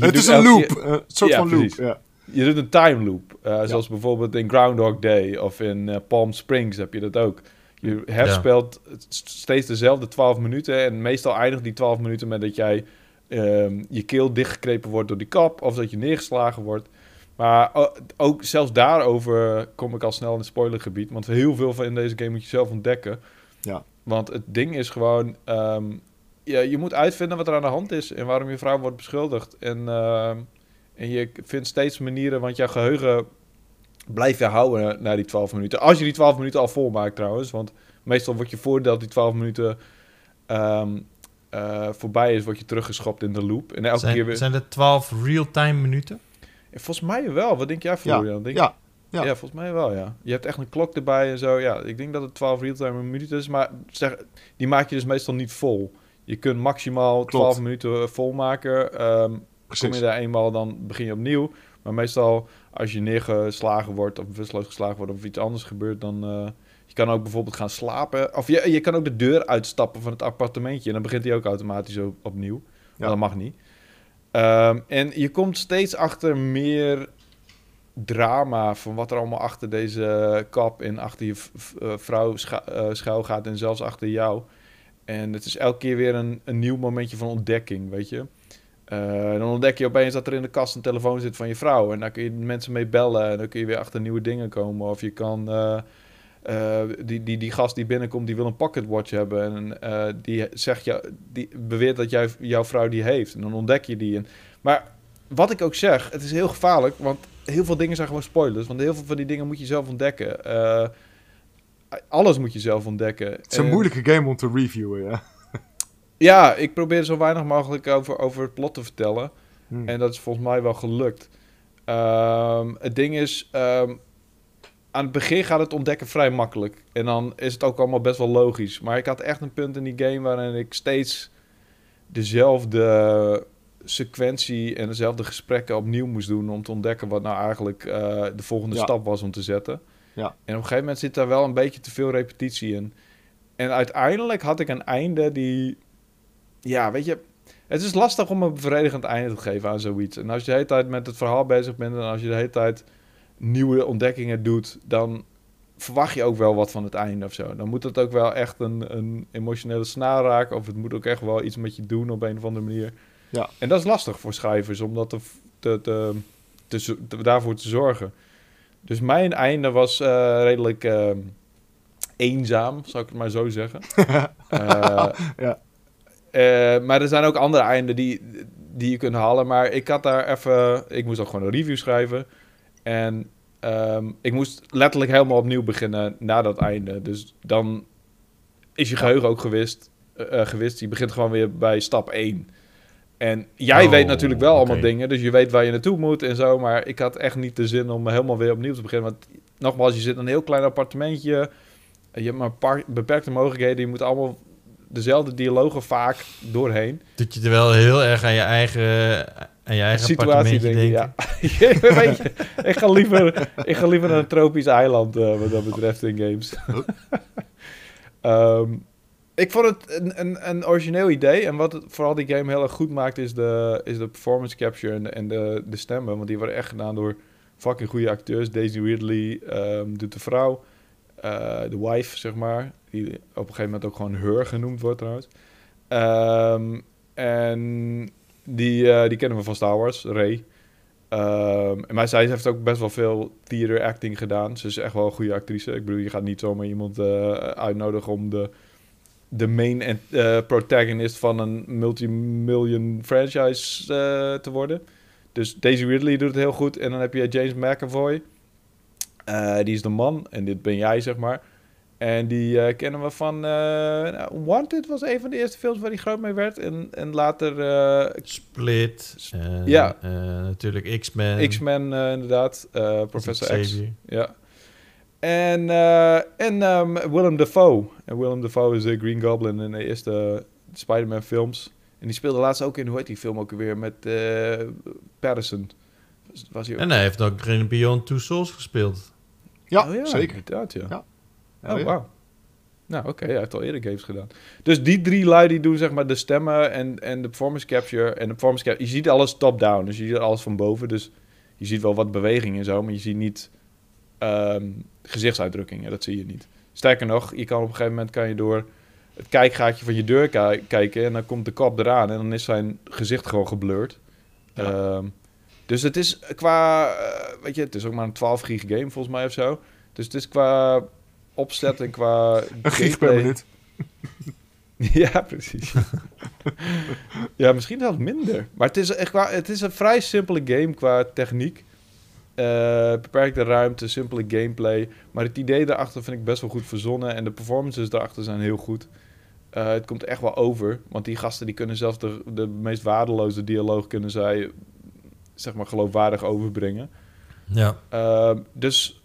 het is een loop. keer- Een soort Ja, van loop. Ja. Je doet een time loop. eh, Zoals bijvoorbeeld in Groundhog Day of in eh, Palm Springs heb je dat ook. Je herspeelt st- steeds dezelfde 12 minuten. En meestal eindigt die 12 minuten met dat jij ehm, je keel dichtgekrepen wordt door die kap. Of dat je neergeslagen wordt. Maar o- ook zelfs daarover kom ik al snel in het spoilergebied. Want heel veel van in deze game moet je zelf ontdekken. Ja. Want het ding is gewoon... ehm, ja, je moet uitvinden wat er aan de hand is. En waarom je vrouw wordt beschuldigd. En... ehm, en je vindt steeds manieren, want jouw geheugen blijf je houden na die 12 minuten. Als je die 12 minuten al volmaakt trouwens. Want meestal word je voordat die 12 minuten eh, voorbij is, word je teruggeschopt in de loop. En elke keer Zijn, weer... zijn er 12 real-time minuten? Volgens mij wel. Wat denk jij, Florian? Denk Ja, ja. ja. volgens mij wel, ja. Je hebt echt een klok erbij en zo. Ja, ik denk dat het 12 real-time minuten is. Maar zeg, die maak je dus meestal niet vol. Je kunt maximaal 12 minuten eh, volmaken. Ehm kom je daar eenmaal, dan begin je opnieuw. Maar meestal, als je neergeslagen wordt of bewusteloos geslagen wordt of iets anders gebeurt, dan... eh, je kan ook bijvoorbeeld gaan slapen. Of je, je kan ook de deur uitstappen van het appartementje. En dan begint hij ook automatisch op- opnieuw. Maar Ja. dat mag niet. Ehm, en je komt steeds achter meer drama van wat er allemaal achter deze kap en achter je eh, vrouw eh, schuil gaat en zelfs achter jou. En het is elke keer weer een, een nieuw momentje van ontdekking, weet je. Eh, dan ontdek je opeens dat er in de kast een telefoon zit van je vrouw. En daar kun je mensen mee bellen. En dan kun je weer achter nieuwe dingen komen. Of je kan... eh, die, die, die gast die binnenkomt, die wil een pocketwatch hebben. En eh, die, zegt jou, die beweert dat jij, jouw vrouw die heeft. En dan ontdek je die. En, maar wat ik ook zeg, het is heel gevaarlijk. Want heel veel dingen zijn gewoon spoilers. Want heel veel van die dingen moet je zelf ontdekken. Eh, alles moet je zelf ontdekken. Het is een En- moeilijke game om te reviewen, ja. ja, ik probeer zo weinig mogelijk over, over het plot te vertellen. Hmm. En dat is volgens mij wel gelukt. Ehm, het ding is, ehm, aan het begin gaat het ontdekken vrij makkelijk. En dan is het ook allemaal best wel logisch. Maar ik had echt een punt in die game waarin ik steeds dezelfde sequentie en dezelfde gesprekken opnieuw moest doen om te ontdekken wat nou eigenlijk eh, de volgende Ja. stap was om te zetten. Ja. En op een gegeven moment zit daar wel een beetje te veel repetitie in. En uiteindelijk had ik een einde die, ja, weet je, het is lastig om een bevredigend einde te geven aan zoiets. En als je de hele tijd met het verhaal bezig bent en als je de hele tijd nieuwe ontdekkingen doet, dan verwacht je ook wel wat van het einde of zo. Dan moet het ook wel echt een, een emotionele snaar raken of het moet ook echt wel iets met je doen op een of andere manier. Ja. En dat is lastig voor schrijvers om dat te, te, daarvoor te zorgen. Dus mijn einde was eh, redelijk ehm, eenzaam, zou ik het maar zo zeggen. Eh, Ja. eh, maar er zijn ook andere einden die, die je kunt halen. Maar ik had daar even... Ik moest ook gewoon een review schrijven. En ehm, ik moest letterlijk helemaal opnieuw beginnen na dat einde. Dus dan is je geheugen ook gewist. eh, eh, gewist. Je begint gewoon weer bij stap 1. En jij Oh, weet natuurlijk wel allemaal dingen. Dus je weet waar je naartoe moet en zo. Maar ik had echt niet de zin om helemaal weer opnieuw te beginnen. Want nogmaals, je zit in een heel klein appartementje. Je hebt maar een paar beperkte mogelijkheden. Je moet allemaal dezelfde dialogen vaak doorheen. Dat je er wel heel erg aan je eigen, aan je eigen Situatie denken, denkt. ja. Weet je, ik, ga liever, ik ga liever naar een tropisch eiland eh, wat dat betreft in games. Ehm, ik vond het een, een, een origineel idee. En wat het, vooral die game heel erg goed maakt, is de, is de performance capture en de, en de, de stemmen. Want die worden echt gedaan door fucking goede acteurs. Daisy Ridley ehm, doet de vrouw. eh, de wife, zeg maar. Die op een gegeven moment ook gewoon Her genoemd wordt trouwens. Ehm, en die, eh, die kennen we van Star Wars, Ray. Ehm, maar zij heeft ook best wel veel theater acting gedaan. Ze is echt wel een goede actrice. Ik bedoel, je gaat niet zomaar iemand eh, uitnodigen om de, de main eh, protagonist van een multimillion franchise te worden. Dus Daisy Ridley doet het heel goed. En dan heb je James McAvoy. Die is de man. En dit ben jij, zeg maar. En die eh, kennen we van... eh, nou, Wanted was een van de eerste films waar hij groot mee werd. En, en later eh, Split. en, Ja. eh, natuurlijk X-Men. X-Men eh, inderdaad. eh, Professor X. Ja. En, eh, en ehm, Willem Dafoe. En Willem Dafoe is de Green Goblin in de eerste Spider-Man films. En die speelde laatst ook in, hoe heet die film ook weer, met eh Patterson. Was, was hij ook? En hij heeft ook in Beyond Two Souls gespeeld. Ja, Oh zeker. Inderdaad, ja. Ja. Oh, wauw. Nou, oké, hij heeft al eerder games gedaan. Dus die drie lui die doen zeg maar de stemmen en, en de performance capture. En de performance capture, je ziet alles top-down, dus je ziet alles van boven. Dus je ziet wel wat beweging en zo, maar je ziet niet ehm, gezichtsuitdrukkingen. Dat zie je niet. Sterker nog, je kan op een gegeven moment kan je door het kijkgaatje van je deur ki- kijken en dan komt de kop eraan en dan is zijn gezicht gewoon geblurred. Ja. Ehm, dus het is qua, eh, weet je, het is ook maar een 12 gig game volgens mij of zo. Dus het is qua opzet en qua... Een gig per gameplay- minuut. ja, precies. ja, misschien zelfs minder. Maar het is, echt qua, het is een vrij simpele game qua techniek. Eh, beperkte ruimte, simpele gameplay. Maar het idee daarachter vind ik best wel goed verzonnen. En de performances daarachter zijn heel goed. Eh, het komt echt wel over. Want die gasten die kunnen zelfs de, de meest waardeloze dialoog... kunnen zij, zeg maar, geloofwaardig overbrengen. Ja. Ehm, dus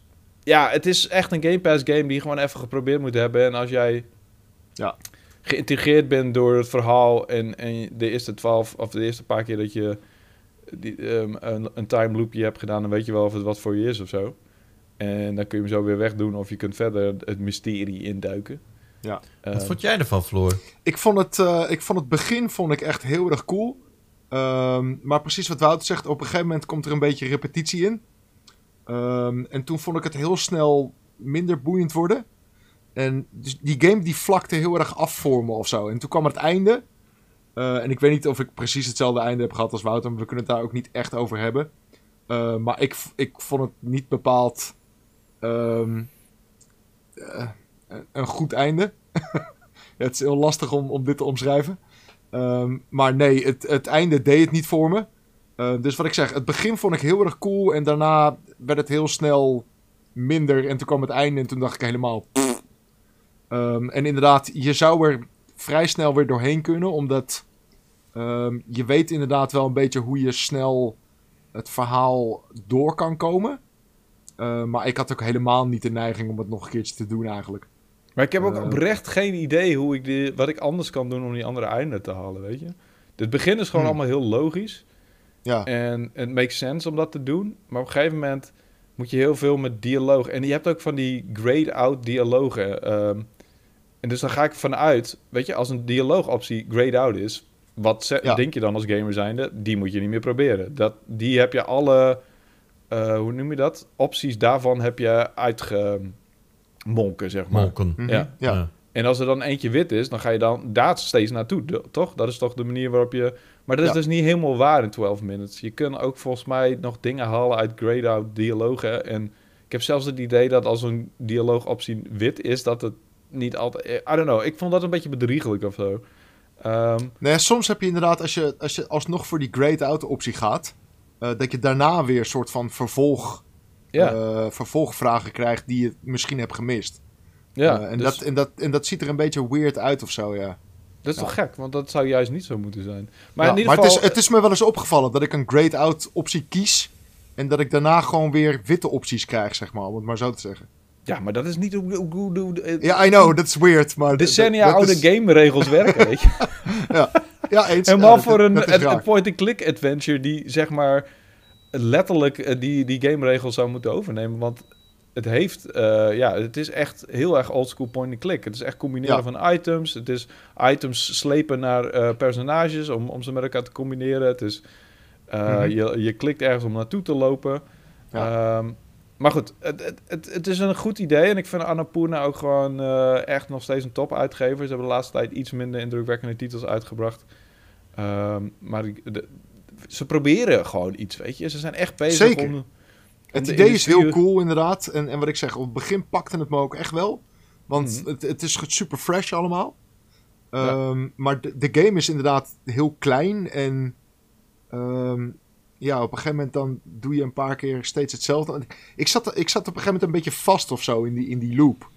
ja, het is echt een Game Pass game die je gewoon even geprobeerd moet hebben. En als jij Ja. geïntegreerd bent door het verhaal en, en de eerste twaalf of de eerste paar keer dat je die, ehm, een, een time loopje hebt gedaan, dan weet je wel of het wat voor je is of zo. En dan kun je hem zo weer wegdoen of je kunt verder het mysterie induiken. Ja. Ehm, Wat vond jij ervan, Floor? Ik vond het, eh, ik vond het begin vond ik echt heel erg cool. Ehm, maar precies wat Wouter zegt, op een gegeven moment komt er een beetje repetitie in. Ehm, en toen vond ik het heel snel minder boeiend worden. En dus die game die vlakte heel erg af voor me of zo. En toen kwam het einde. Eh, en ik weet niet of ik precies hetzelfde einde heb gehad als Wouter. Maar we kunnen het daar ook niet echt over hebben. Eh, maar ik, ik vond het niet bepaald ehm, eh, een- goed einde. Het is heel lastig om, om dit te omschrijven. Ehm, maar nee, het, het einde deed het niet voor me. Eh, dus wat ik zeg, het begin vond ik heel erg cool. En daarna werd het heel snel minder. En toen kwam het einde en toen dacht ik helemaal... Ehm, en inderdaad, je zou er vrij snel weer doorheen kunnen. Omdat ehm, je weet inderdaad wel een beetje hoe je snel het verhaal door kan komen. Eh, maar ik had ook helemaal niet de neiging om het nog een keertje te doen eigenlijk. Maar ik heb ook Eh. oprecht geen idee hoe ik die, wat ik anders kan doen om die andere einde te halen, weet je. Het begin is gewoon Hmm. allemaal heel logisch. Ja, En het makes sense om dat te doen. Maar op een gegeven moment moet je heel veel met dialoog. En je hebt ook van die grayed-out dialogen. ehm, en dus dan ga ik vanuit, weet je, als een dialoogoptie grayed-out is... Wat ze- Ja. denk je dan als gamer zijnde? Die moet je niet meer proberen. Dat, die heb je alle, eh, hoe noem je dat? Opties daarvan heb je uitgemolken, zeg maar. Molken. Mhm. Ja. ja. En als er dan eentje wit is, dan ga je dan daar steeds naartoe, toch? Dat is toch de manier waarop je... Maar dat is Ja. dus niet helemaal waar in 12 minutes. Je kunt ook volgens mij nog dingen halen uit grayed-out dialogen. En ik heb zelfs het idee dat als een dialoogoptie wit is, dat het niet altijd... I don't know, ik vond dat een beetje bedriegelijk of zo. Ehm, Nee, soms heb je inderdaad, als je, als je alsnog voor die grayed out optie gaat, eh, dat je daarna weer een soort van vervolg, ja, eh, vervolgvragen krijgt die je misschien hebt gemist. ja Eh, en, dus dat, en, dat, en dat ziet er een beetje weird uit of zo, ja. Dat is ja. toch gek? Want dat zou juist niet zo moeten zijn. Maar Ja, in ieder maar geval... het, is, het is me wel eens opgevallen dat ik een grayed out optie kies en dat ik daarna gewoon weer witte opties krijg, zeg maar, om het maar zo te zeggen. Ja, maar dat is niet hoe... hoe, hoe, eh, Ja, I know, that's weird, maar... Decennia oude is- game-regels werken, weet je. Ja, eens. Helemaal Ja, voor een, dat een point-and-click adventure die zeg maar letterlijk eh, die, die game-regels zou moeten overnemen. Want het heeft, eh, ja, het is echt heel erg oldschool point-and-click. Het is echt combineren Ja. van items. Het is items slepen naar eh, personages om, om ze met elkaar te combineren. Het is, eh, Mhm. je, je klikt ergens om naartoe te lopen. Ja. Ehm, maar goed, het, het, het, het is een goed idee. En ik vind Annapurna ook gewoon echt nog steeds een top uitgever. Ze hebben de laatste tijd iets minder indrukwekkende titels uitgebracht. Ehm, maar de- ze proberen gewoon iets, weet je. Ze zijn echt bezig Zeker. om... Het de idee is heel cool, inderdaad. En, en wat ik zeg, op het begin pakte het me ook echt wel. Want Mhm. het, het is super fresh allemaal. Ja. Ehm, Maar de, de game is inderdaad heel klein. En ehm, ja, op een gegeven moment dan doe je een paar keer steeds hetzelfde. Ik zat, ik zat op een gegeven moment een beetje vast of zo in die, in die loop.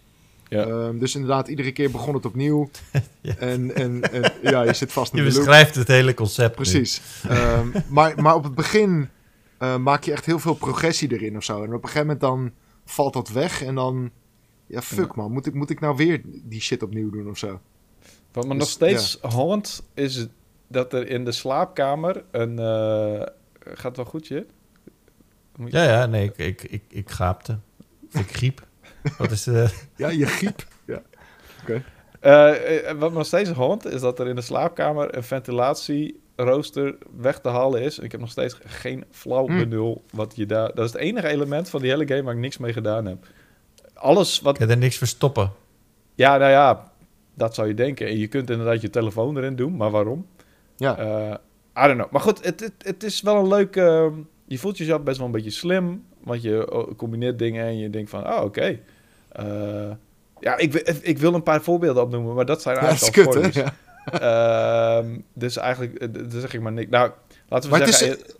Ja. Ehm, dus inderdaad, iedere keer begon het opnieuw. Ja. en, en, en ja, je zit vast in Je de loop. beschrijft het hele concept. Precies. Maar, maar op het begin eh, maak je echt heel veel progressie erin of zo. En op een gegeven moment dan valt dat weg en dan... Ja, fuck man. Moet ik, moet ik nou weer die shit opnieuw doen of zo? Wat me Dus, nog steeds haunt, is dat er in de slaapkamer een... eh, gaat wel goed, je? Ja, ja, nee, ik, ik, ik, ik gaapte. Ik griep. Wat is eh Ja, je griep. ja. Eh, wat me nog steeds haunt, is dat er in de slaapkamer een ventilatierooster weg te halen is. Ik heb nog steeds geen flauw Hmm. benul wat je daar... Dat is het enige element van die hele game waar ik niks mee gedaan heb. Alles wat... Kan er niks verstoppen. Ja, nou ja, dat zou je denken. En je kunt inderdaad je telefoon erin doen, maar waarom? Ja. Eh, I don't know. Maar goed, het, het, het is wel een leuk... eh, je voelt jezelf best wel een beetje slim. Want je combineert dingen en je denkt van... Oh, oké. Eh, ja, ik, ik wil een paar voorbeelden opnoemen, maar dat zijn Ja, dat is eigenlijk al kut, Ehm, dus eigenlijk, eh, dan zeg ik maar niks. Nou, laten we Maar zeggen... is,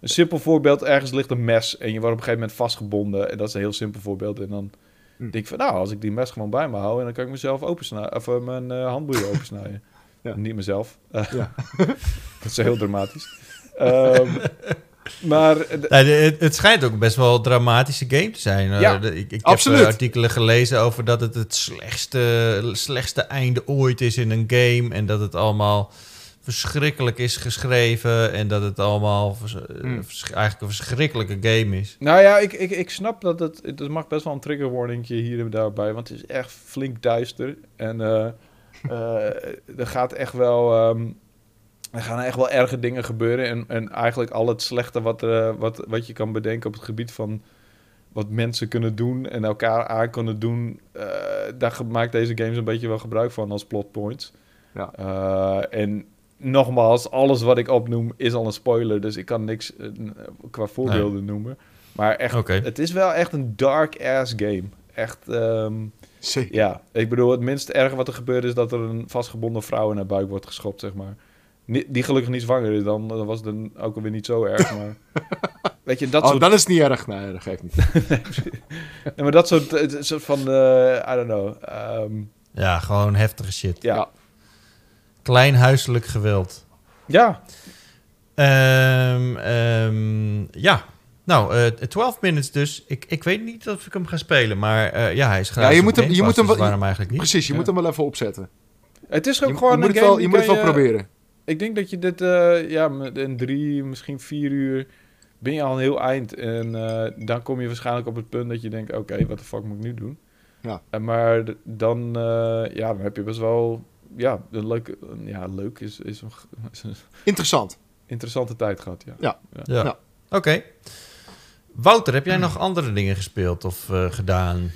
Een simpel voorbeeld, ergens ligt een mes en je wordt op een gegeven moment vastgebonden. En dat is een heel simpel voorbeeld. En dan Hm. denk ik van, nou, als ik die mes gewoon bij me hou... en dan kan ik mezelf opensnijden, of eh, mijn eh, handboeien opensnijden. Ja. Niet mezelf. Eh, Ja. dat is heel dramatisch. Ehm, maar eh, het, het schijnt ook best wel een dramatische game te zijn. Ja, ik, ik absoluut. heb eh, artikelen gelezen over dat het het slechtste, slechtste einde ooit is in een game. En dat het allemaal verschrikkelijk is geschreven. En dat het allemaal eh, Hmm. eigenlijk een verschrikkelijke game is. Nou ja, ik, ik, ik snap dat het... Het mag best wel een trigger warningje hier en daarbij. Want het is echt flink duister. En er gaat echt wel... ehm, er gaan echt wel erge dingen gebeuren. En, en eigenlijk al het slechte wat, eh, wat, wat je kan bedenken op het gebied van... Wat mensen kunnen doen en elkaar aan kunnen doen. eh, daar maakt deze games een beetje wel gebruik van als plot points. Ja. Eh, en nogmaals, alles wat ik opnoem is al een spoiler. Dus ik kan niks qua voorbeelden noemen. Maar echt, het is wel echt een dark-ass game. Echt, ehm, Zeker. ja. Ik bedoel, het minst erge wat er gebeurt is dat er een vastgebonden vrouw in haar buik wordt geschopt, zeg maar. Die gelukkig niet zwanger is dan, dan was het dan ook alweer niet zo erg, maar... Weet je, dat oh, soort... dan is het niet erg. Nee, dat geeft niet. Nee, maar dat soort, soort van, eh, I don't know. ehm, Ja, gewoon heftige shit. ja. Ja. Klein huiselijk geweld. ja, Ehm, ehm, ja, nou, eh 12 minutes dus. Ik, ik weet niet of ik hem ga spelen, maar eh, ja, hij is gratis. je op moet hem- je moet hem dus wel- waarom eigenlijk niet? Precies, je Ja. moet hem wel even opzetten. het is Je, ook je gewoon moet een het game wel, je moet het wel proberen. Ik denk dat je dit, eh, ja, met- in drie, misschien vier uur ben je al een heel eind. En eh, dan kom je waarschijnlijk op het punt dat je denkt, oké, wat de fuck moet ik nu doen? Ja. En maar d- dan, eh, ja, dan heb je best wel, ja, een leuke, ja, leuk is, is, een, is een Interessant. interessante tijd gehad, ja. Ja. Ja. Ja. Oké. Wouter, heb jij nog andere dingen gespeeld of eh, gedaan?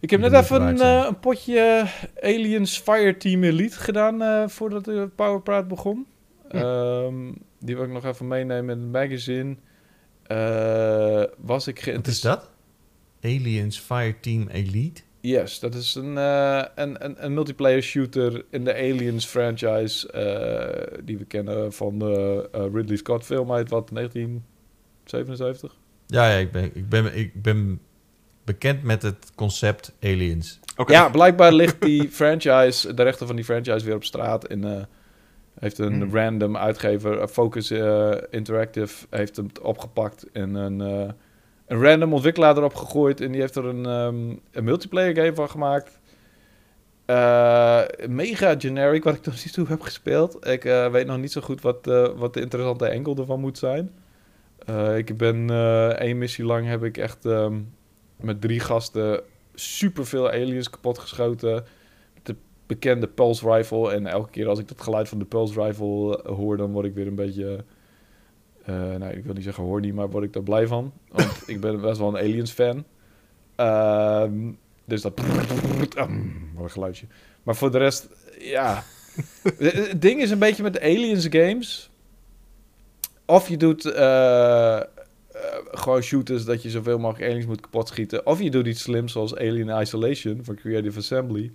Ik heb net even een, eh, een potje Aliens Fireteam Elite gedaan eh, voordat de Powerpraat begon. Hm. Ehm, die wil ik nog even meenemen in het magazine. Eh, was ik Wat is geïnteresseerd... dat? Aliens Fireteam Elite? Yes, dat is een, eh, een, een, een multiplayer shooter in de Aliens franchise. eh, die we kennen van de Ridley Scott film uit wat, 1977? Ja, ja ik, ben, ik, ben, ik ben bekend met het concept Aliens. Oké. Ja, blijkbaar ligt die franchise, de rechter van die franchise weer op straat. Eh, heeft een Hmm. random uitgever, eh, Focus eh, Interactive, heeft hem opgepakt en een, eh, een random ontwikkelaar erop gegooid. En die heeft er een, ehm, een multiplayer game van gemaakt. Mega generic, wat ik tot nu toe heb gespeeld. Ik weet nog niet zo goed wat, wat de interessante enkel ervan moet zijn. Ik ben één missie lang heb ik echt ehm, met drie gasten super veel aliens kapot geschoten. Bekende pulse rifle. En elke keer als ik dat geluid van de pulse rifle eh, hoor, dan word ik weer een beetje. eh nou, ik wil niet zeggen horny, maar word ik daar blij van. Want ik ben best wel een aliens fan. Ehm, dus dat. Wat een geluidje. Maar voor de rest, ja. Het ding is een beetje met de aliens games. Of je doet eh, eh, gewoon shooters dat je zoveel mogelijk aliens moet kapot schieten. Of je doet iets slims zoals Alien Isolation van Creative Assembly.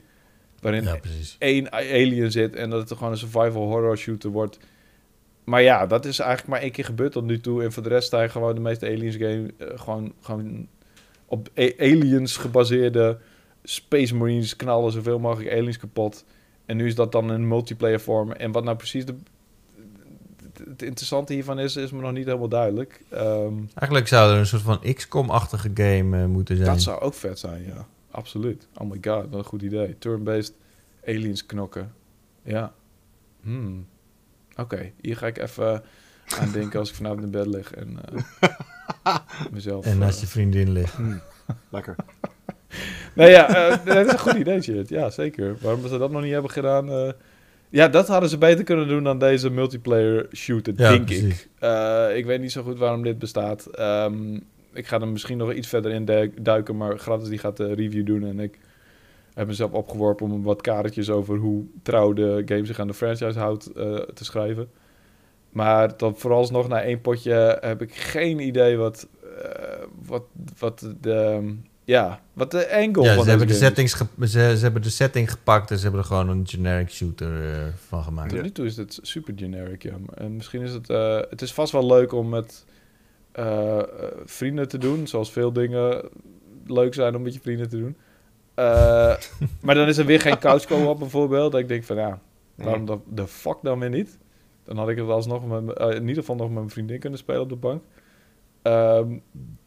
Waarin Ja, één alien zit en dat het gewoon een survival horror shooter wordt. Maar ja, dat is eigenlijk maar één keer gebeurd tot nu toe. En voor de rest zijn gewoon de meeste aliens game eh, gewoon, gewoon op aliens gebaseerde Space Marines knallen zoveel mogelijk aliens kapot. En nu is dat dan in multiplayer vorm. En wat nou precies de, het interessante hiervan is, is me nog niet helemaal duidelijk. Ehm, Eigenlijk zou er een soort van XCOM-achtige game eh, moeten zijn. dat zou ook vet zijn, ja. Absoluut. Oh my god, wat een goed idee. Turn-based aliens knokken. Ja. Hmm. Oké, hier ga ik even aan denken als ik vanavond in bed lig en eh, mezelf... En als eh, je vriendin ligt. Hmm. Lekker. Nee, ja, eh, dat is een goed idee, shit. Ja, zeker. Waarom ze dat nog niet hebben gedaan... eh, ja, dat hadden ze beter kunnen doen dan deze multiplayer shooter, Ja, denk precies. ik. Eh, ik weet niet zo goed waarom dit bestaat. Ehm, ik ga er misschien nog iets verder in duik- duiken, maar Gratis die gaat de review doen en ik heb mezelf opgeworpen om wat kaartjes over hoe trouw de game zich aan de franchise houdt eh, te schrijven. Maar tot vooralsnog na één potje heb ik geen idee wat, eh, wat, wat de, ja, wat de angle Ja, van ze hebben, de settings ze, ze hebben de setting gepakt en ze hebben er gewoon een generic shooter eh, van gemaakt. Tot nu toe is het super generic, ja. Maar- En misschien is het... eh, het is vast wel leuk om met eh, eh, vrienden te doen. Zoals veel dingen leuk zijn om met je vrienden te doen. Eh, maar dan is er weer geen couch co-op bijvoorbeeld. Dat ik denk van ja, waarom de, de fuck dan weer niet? Dan had ik het alsnog met, in ieder geval nog met mijn vriendin kunnen spelen op de bank. Ehm,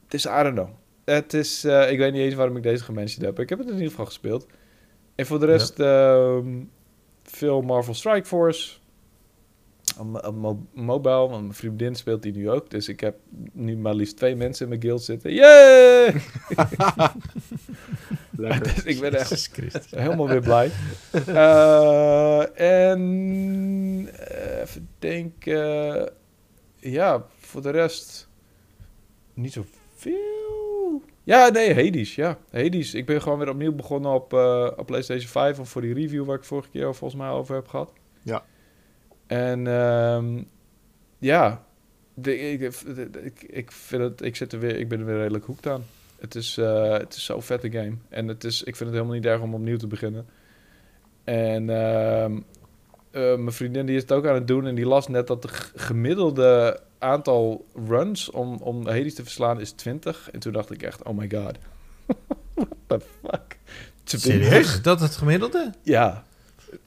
Het is, I don't know. Het is, ik weet niet eens waarom ik deze gemanaged heb. Ik heb het in ieder geval gespeeld. En voor de rest ehm, veel Marvel Strike Force. Op, op mo- mobile, want mijn vriendin speelt die nu ook. Dus ik heb nu maar liefst twee mensen in mijn guild zitten. Yay! Dus ik ben echt helemaal weer blij. Eh, en eh, even denken. ja, voor de rest niet zoveel. Ja, nee, Hades. Ja, Hades. Ik ben gewoon weer opnieuw begonnen op, eh, op PlayStation 5. Of voor die review waar ik vorige keer volgens mij over heb gehad. Ja. En ehm, ja, de, ik, ik, ik, vind het, ik, zit er weer, ik ben er weer redelijk hoekt aan. Het is, eh, het is zo'n vette game. En het is, ik vind het helemaal niet erg om opnieuw te beginnen. En ehm, eh, mijn vriendin die is het ook aan het doen. En die las net dat de gemiddelde aantal runs om, om Hades te verslaan is 20. En toen dacht ik echt, oh my god. What the fuck? 20? Serieus? Dat het gemiddelde? Ja.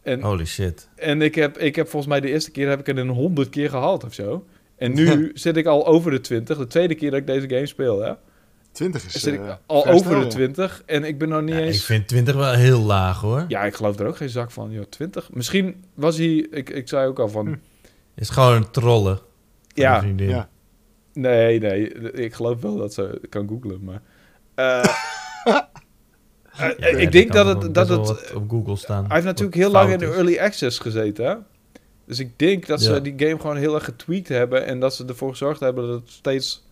En, Holy shit. en ik, heb, ik heb volgens mij de eerste keer heb ik het een 100 keer gehaald of zo. En nu zit ik al over de 20. De tweede keer dat ik deze game speel, hè. 20 is Zit ik eh, al over de ja. 20. En ik ben nog niet Ja, ik eens... vind 20 wel heel laag hoor. Ja, ik geloof er ook geen zak van. Ja, 20. Misschien was hij... Ik, ik zei ook al van... Hm. Is gewoon een trollen. Ja. Ja. Nee, nee. Ik geloof wel dat ze kan googlen, maar... eh, eh, Ja, ik denk dat het... Dat het op Google staan. hij heeft natuurlijk heel lang in de early access gezeten, hè? Dus ik denk dat ze Ja. die game gewoon heel erg getweakt hebben... en dat ze ervoor gezorgd hebben dat het steeds...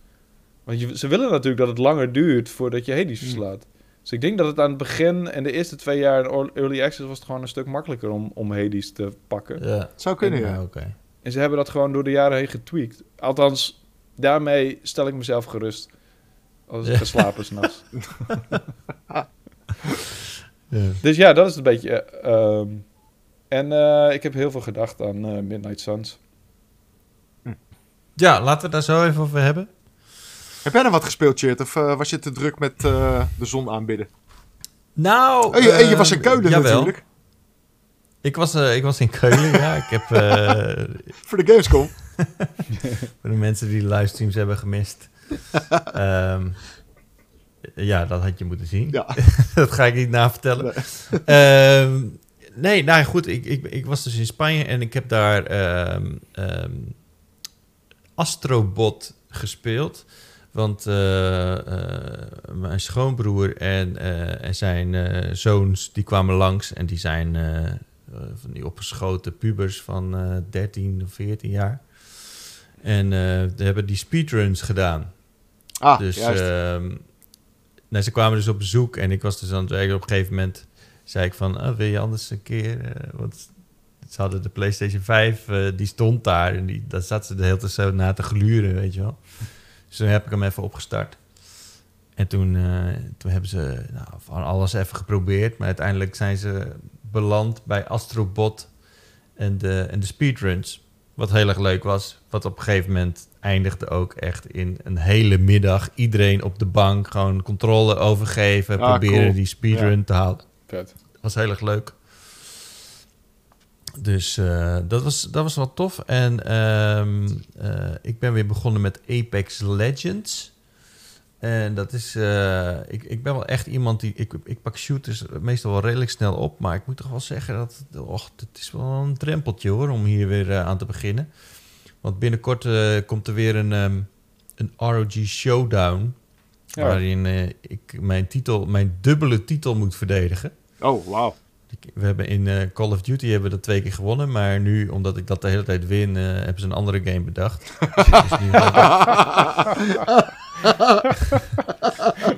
Want je, ze willen natuurlijk dat het langer duurt voordat je Hades Hm. verslaat. Dus ik denk dat het aan het begin en de eerste twee jaar in early access... was het gewoon een stuk makkelijker om, om Hades te pakken. Ja. Het zou kunnen, ja. oké. En ze hebben dat gewoon door de jaren heen getweakt. Althans, daarmee stel ik mezelf gerust. Als ik Ja. ga slapen s'nachts. Ja. Dus ja, dat is een beetje... eh, ehm, en eh, ik heb heel veel gedacht aan eh, Midnight Suns. Ja, laten we het daar zo even over hebben. Heb jij nog wat gespeeld, Cheert? Of was je te druk met eh, de zon aanbidden? Nou, Oh, je, en je was in Keulen jawel. natuurlijk. Ik was, eh, ik was in Keulen, ja. Ik heb eh, Voor de Gamescom. voor de mensen die de livestreams hebben gemist. Ehm, ja, dat had je moeten zien. Ja. dat ga ik niet navertellen. Nee. Ehm, nee, nou goed, ik, ik, ik was dus in Spanje en ik heb daar ehm, ehm, Astrobot gespeeld. Want eh, eh, mijn schoonbroer en, eh, en zijn zoons die kwamen langs en die zijn van die opgeschoten pubers van eh 13 of 14 jaar. En die hebben die speedruns gedaan. Ah, Dus juist. Ze kwamen dus op bezoek en ik was dus aan het werken. Op een gegeven moment zei ik van, oh, wil je anders een keer... eh, want ze hadden de PlayStation 5, eh, die stond daar. En die, daar zat ze de hele tijd zo na te gluren, weet je wel. Dus toen heb ik hem even opgestart. En toen, eh, toen hebben ze nou, van alles even geprobeerd. Maar uiteindelijk zijn ze beland bij Astrobot en de, en de speedruns. Wat heel erg leuk was. Wat op een gegeven moment eindigde ook echt in een hele middag. Iedereen op de bank gewoon controle overgeven. Ah, proberen cool. die speedrun te halen. Vet. Dat was heel erg leuk. Dus eh, dat, was, dat was wel tof. En ehm, eh, ik ben weer begonnen met Apex Legends. En dat is... eh, ik, ik ben wel echt iemand die... Ik, ik pak shooters meestal wel redelijk snel op. Maar ik moet toch wel zeggen dat... Och, het is wel een drempeltje hoor, om hier weer aan te beginnen. Want binnenkort eh, komt er weer een, ehm, een ROG Showdown. Ja. Waarin eh, ik mijn, titel, mijn dubbele titel moet verdedigen. Oh, wauw. We hebben in eh, Call of Duty hebben we dat twee keer gewonnen. Maar nu, omdat ik dat de hele tijd win, hebben ze een andere game bedacht. dus nu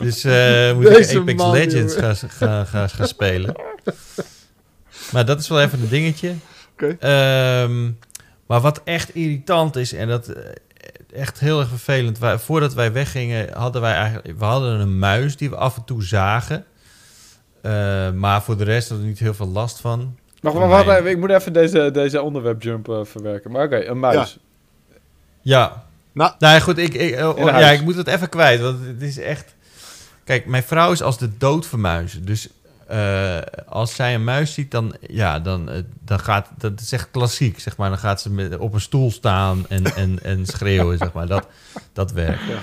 dus moet Deze ik Apex man, Legends gaan ga, ga, gaan spelen. Maar dat is wel even een dingetje. Oké. Ehm, maar wat echt irritant is en dat eh, echt heel erg vervelend. Wij, voordat wij weggingen hadden wij eigenlijk, we hadden een muis die we af en toe zagen. Eh, maar voor de rest hadden we niet heel veel last van. Wacht, Voor wacht, wacht, mij- ik moet even deze, deze onderwerpjump eh verwerken. Maar oké, een muis. Ja, Nou, Nou ja, goed, ik, ik, oh, ja, ik moet het even kwijt, want het is echt... Kijk, mijn vrouw is als de dood vermuizen. Dus eh, als zij een muis ziet, dan, ja, dan, eh, dan gaat... Dat is echt klassiek, zeg maar. Dan gaat ze met, op een stoel staan en, en, en schreeuwen, zeg maar. Dat, dat werkt. Ja.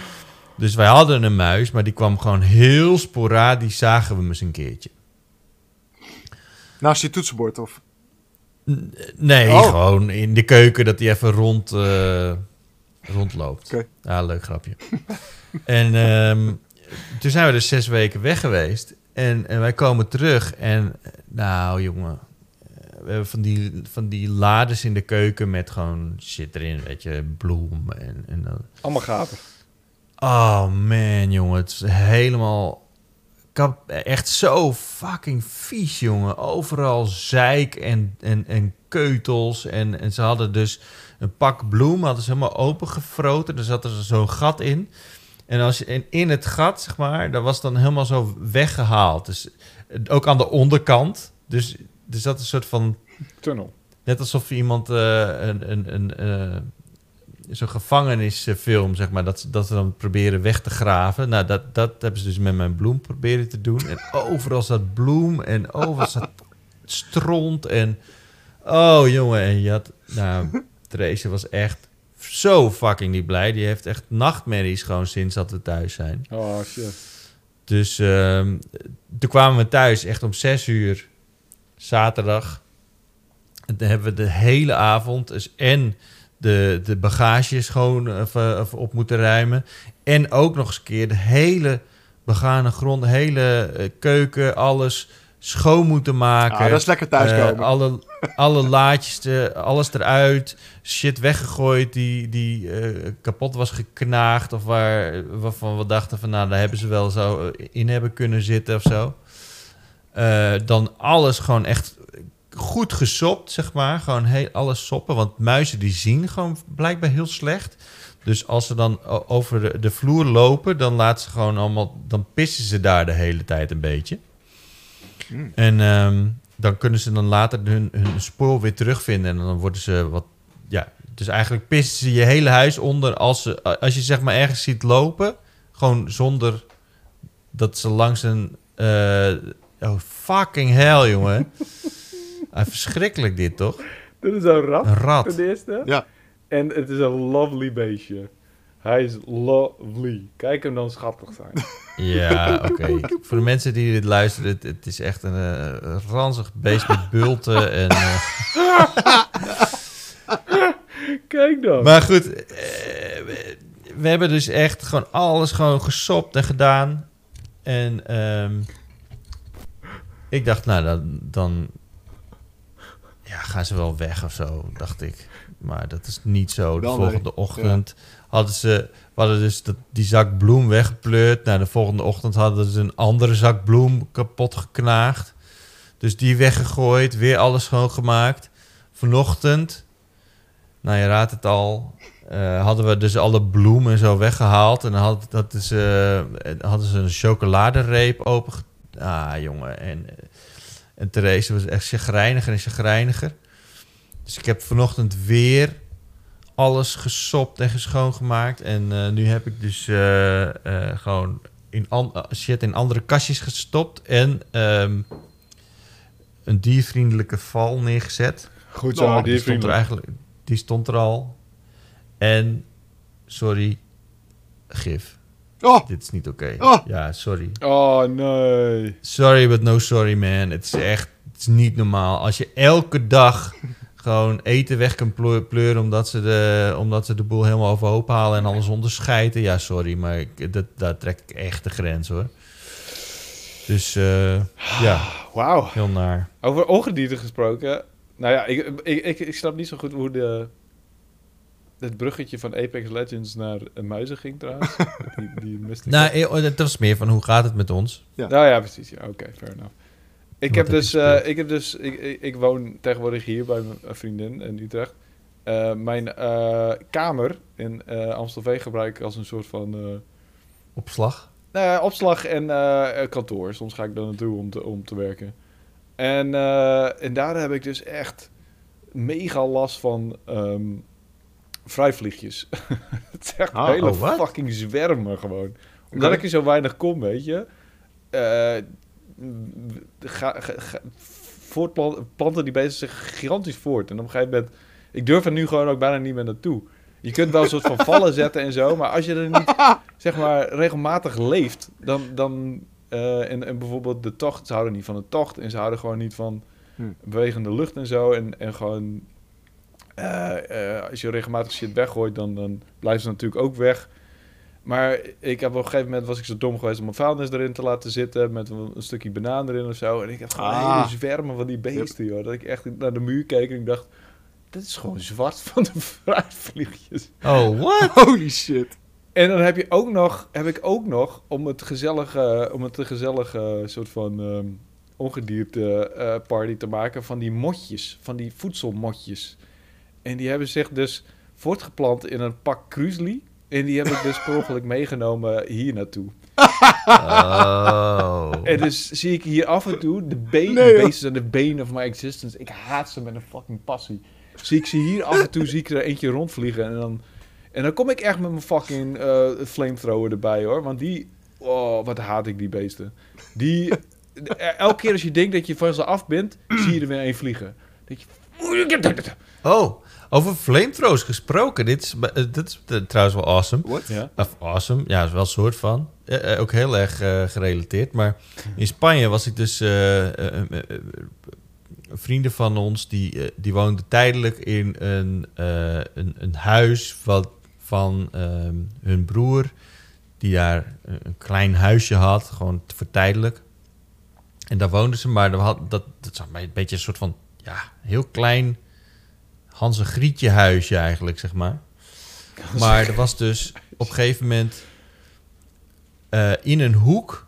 Dus wij hadden een muis, maar die kwam gewoon heel sporadisch, zagen we hem eens een keertje. naast je toetsenbord of... Nee, Oh. gewoon in de keuken dat hij even rond, eh, rondloopt. Oké. Ja, leuk grapje. en ehm, toen zijn we dus zes weken weg geweest. En, en wij komen terug en nou jongen, we hebben van die, van die lades in de keuken met gewoon shit erin, weet je, bloem en, en dan- Allemaal gaten. Oh man, jongen, het is helemaal kap- echt zo fucking vies, jongen. Overal zeik en, en, en keutels. En, en ze hadden dus een pak bloem, hadden ze helemaal opengefroten. Er zat er zo'n gat in. En, als je, en in het gat, zeg maar, dat was dan helemaal zo weggehaald. Dus eh, ook aan de onderkant. Dus er zat een soort van Tunnel. Net alsof je iemand eh, een, een, een, eh, zo'n gevangenisfilm, zeg maar, dat ze, dat ze dan proberen weg te graven. Nou, dat, dat hebben ze dus met mijn bloem proberen te doen. En overal zat bloem en overal zat stront en... Oh, jongen, en je had... Nou, Therese was echt zo fucking niet blij. Die heeft echt nachtmerries gewoon sinds dat we thuis zijn. Oh shit. Dus ehm, toen kwamen we thuis echt om zes uur zaterdag. En dan hebben we de hele avond dus en de, de bagage schoon even, even op moeten ruimen. En ook nog eens een keer de hele begane grond, de hele eh, keuken, alles schoon moeten maken. Ah, dat is lekker thuiskomen. Eh, alle, alle laadjes, alles eruit. Shit weggegooid die, die eh, kapot was geknaagd. Of waar, waarvan we dachten van nou, daar hebben ze wel zo in hebben kunnen zitten of zo. Eh, dan alles gewoon echt goed gesopt, zeg maar. Gewoon heel, alles soppen. Want muizen die zien gewoon blijkbaar heel slecht. Dus als ze dan over de, de vloer lopen, dan laten ze gewoon allemaal... Dan pissen ze daar de hele tijd een beetje. Hmm. En ehm, dan kunnen ze dan later hun, hun spoor weer terugvinden. En dan worden ze wat... Ja, dus eigenlijk pissen ze je hele huis onder als, ze, als je zeg maar ergens ziet lopen. Gewoon zonder dat ze langs een... eh, oh, fucking hell, jongen. Ah, verschrikkelijk dit, toch? Dit is een rat. Een rat. Ten eerste. Ja. En het is een lovely beestje. Hij is lovely. Kijk hem dan schattig zijn. Ja, oké. Voor de mensen die dit luisteren, het, het is echt een eh, ranzig beest met bulten. En, eh, Kijk dan. maar goed, eh, we, we hebben dus echt gewoon alles gewoon gesopt en gedaan. En ehm, ik dacht, nou, dan, dan ja, gaan ze wel weg of zo, dacht ik. Maar dat is niet zo. De nee. volgende ochtend hadden ze... Hadden dus dat, die zak bloem weggepleurd. Nou, de volgende ochtend hadden ze een andere zak bloem kapot geknaagd. Dus die weggegooid, weer alles schoongemaakt. Vanochtend, nou je raadt het al, eh, hadden we dus alle bloemen en zo weggehaald. En dan had, hadden, ze, eh, hadden ze een chocoladereep open. Ah, jongen. En, en Therese was echt chagrijniger en chagrijniger. Dus ik heb vanochtend weer alles gesopt en schoongemaakt. En eh, nu heb ik dus eh, eh, gewoon in shit in andere kastjes gestopt. En ehm, een diervriendelijke val neergezet. Goed Nou, zo, Die stond er eigenlijk, die stond er al. En, sorry, gif. Oh, Dit is niet oké. Oh. Ja, sorry. Oh nee. Sorry, but no sorry, man. Het is echt het is niet normaal. Als je elke dag gewoon eten weg kan pleur- pleuren... omdat ze de, omdat ze de boel helemaal overhoop halen en alles onderscheiden. Ja, sorry, maar ik, dat, daar trek ik echt de grens, hoor. Dus, eh, ja, Wauw. heel naar. Over ongedierte gesproken. Nou ja, ik, ik, ik, ik snap niet zo goed hoe de, het bruggetje van Apex Legends naar een muizen ging trouwens. die, die Nou, eh, het was meer van, hoe gaat het met ons? Ja. Nou ja, precies. Ja, Oké, fair enough. Ik Wat heb, heb dus, eh, ik heb dus, ik, ik, ik woon tegenwoordig hier bij mijn vriendin in Utrecht. Eh, mijn eh, kamer in eh Amstelveen gebruik ik als een soort van eh, Opslag? nou ja, opslag en eh, kantoor. Soms ga ik daar naartoe om te, om te werken. En, eh, en daar heb ik dus echt mega last van ehm, vrijvliegjes. het is echt Ah, hele oh, wat? fucking zwermen gewoon. Omdat ik er zo weinig kom, weet je. Eh, ga, ga, ga- voortplan- planten die bezig zich gigantisch voort. En op een gegeven moment... Ik durf er nu gewoon ook bijna niet meer naartoe. Je kunt wel een soort van vallen zetten en zo, maar als je er niet, zeg maar, regelmatig leeft, dan, dan eh, en, en bijvoorbeeld de tocht, ze houden niet van de tocht en ze houden gewoon niet van Hm. bewegende lucht en zo. En, en gewoon, eh, eh, als je regelmatig shit weggooit, dan, dan blijven ze natuurlijk ook weg. Maar ik heb op een gegeven moment was ik zo dom geweest om mijn vuilnis erin te laten zitten met een een stukje banaan erin of zo. En ik had gewoon Ah. hele zwermen van die beesten, joh. Dat ik echt naar de muur keek en ik dacht, dit is gewoon zwart van de fruitvliegjes. Oh, what? Holy shit. En dan heb je ook nog, heb ik ook nog, om het gezellige, om het een gezellige soort van ehm ongedierte eh, party te maken, van die motjes, van die voedselmotjes. En die hebben zich dus voortgeplant in een pak krusli. En die heb ik dus per ongeluk meegenomen hier naartoe. Oh. En dus zie ik hier af en toe de been, Nee, joh. beesten zijn de bane of my existence. Ik haat ze met een fucking passie. Zie ik ze hier af en toe, zie ik er eentje rondvliegen. En dan, en dan kom ik echt met mijn fucking eh, flamethrower erbij hoor. Want die, oh wat haat ik die beesten. Die, eh, elke keer als je denkt dat je van ze af bent, zie je er weer een vliegen. Dat je, Oh, over flamethrowers gesproken. Dit is, eh, dit is eh, trouwens wel awesome. What? ja. Of awesome, ja, is wel een soort van. Eh, ook heel erg eh, gerelateerd. Maar in Spanje was ik dus... eh, eh, eh, eh, vrienden van ons, die, die woonden tijdelijk in een, eh, een, een huis wat, van ehm, hun broer... die daar een klein huisje had, gewoon voor tijdelijk. En daar woonden ze, maar dat, dat, dat is een beetje een soort van... ja, heel klein Hans en Grietje huisje eigenlijk, zeg maar. Maar er was dus op een gegeven moment eh, in een hoek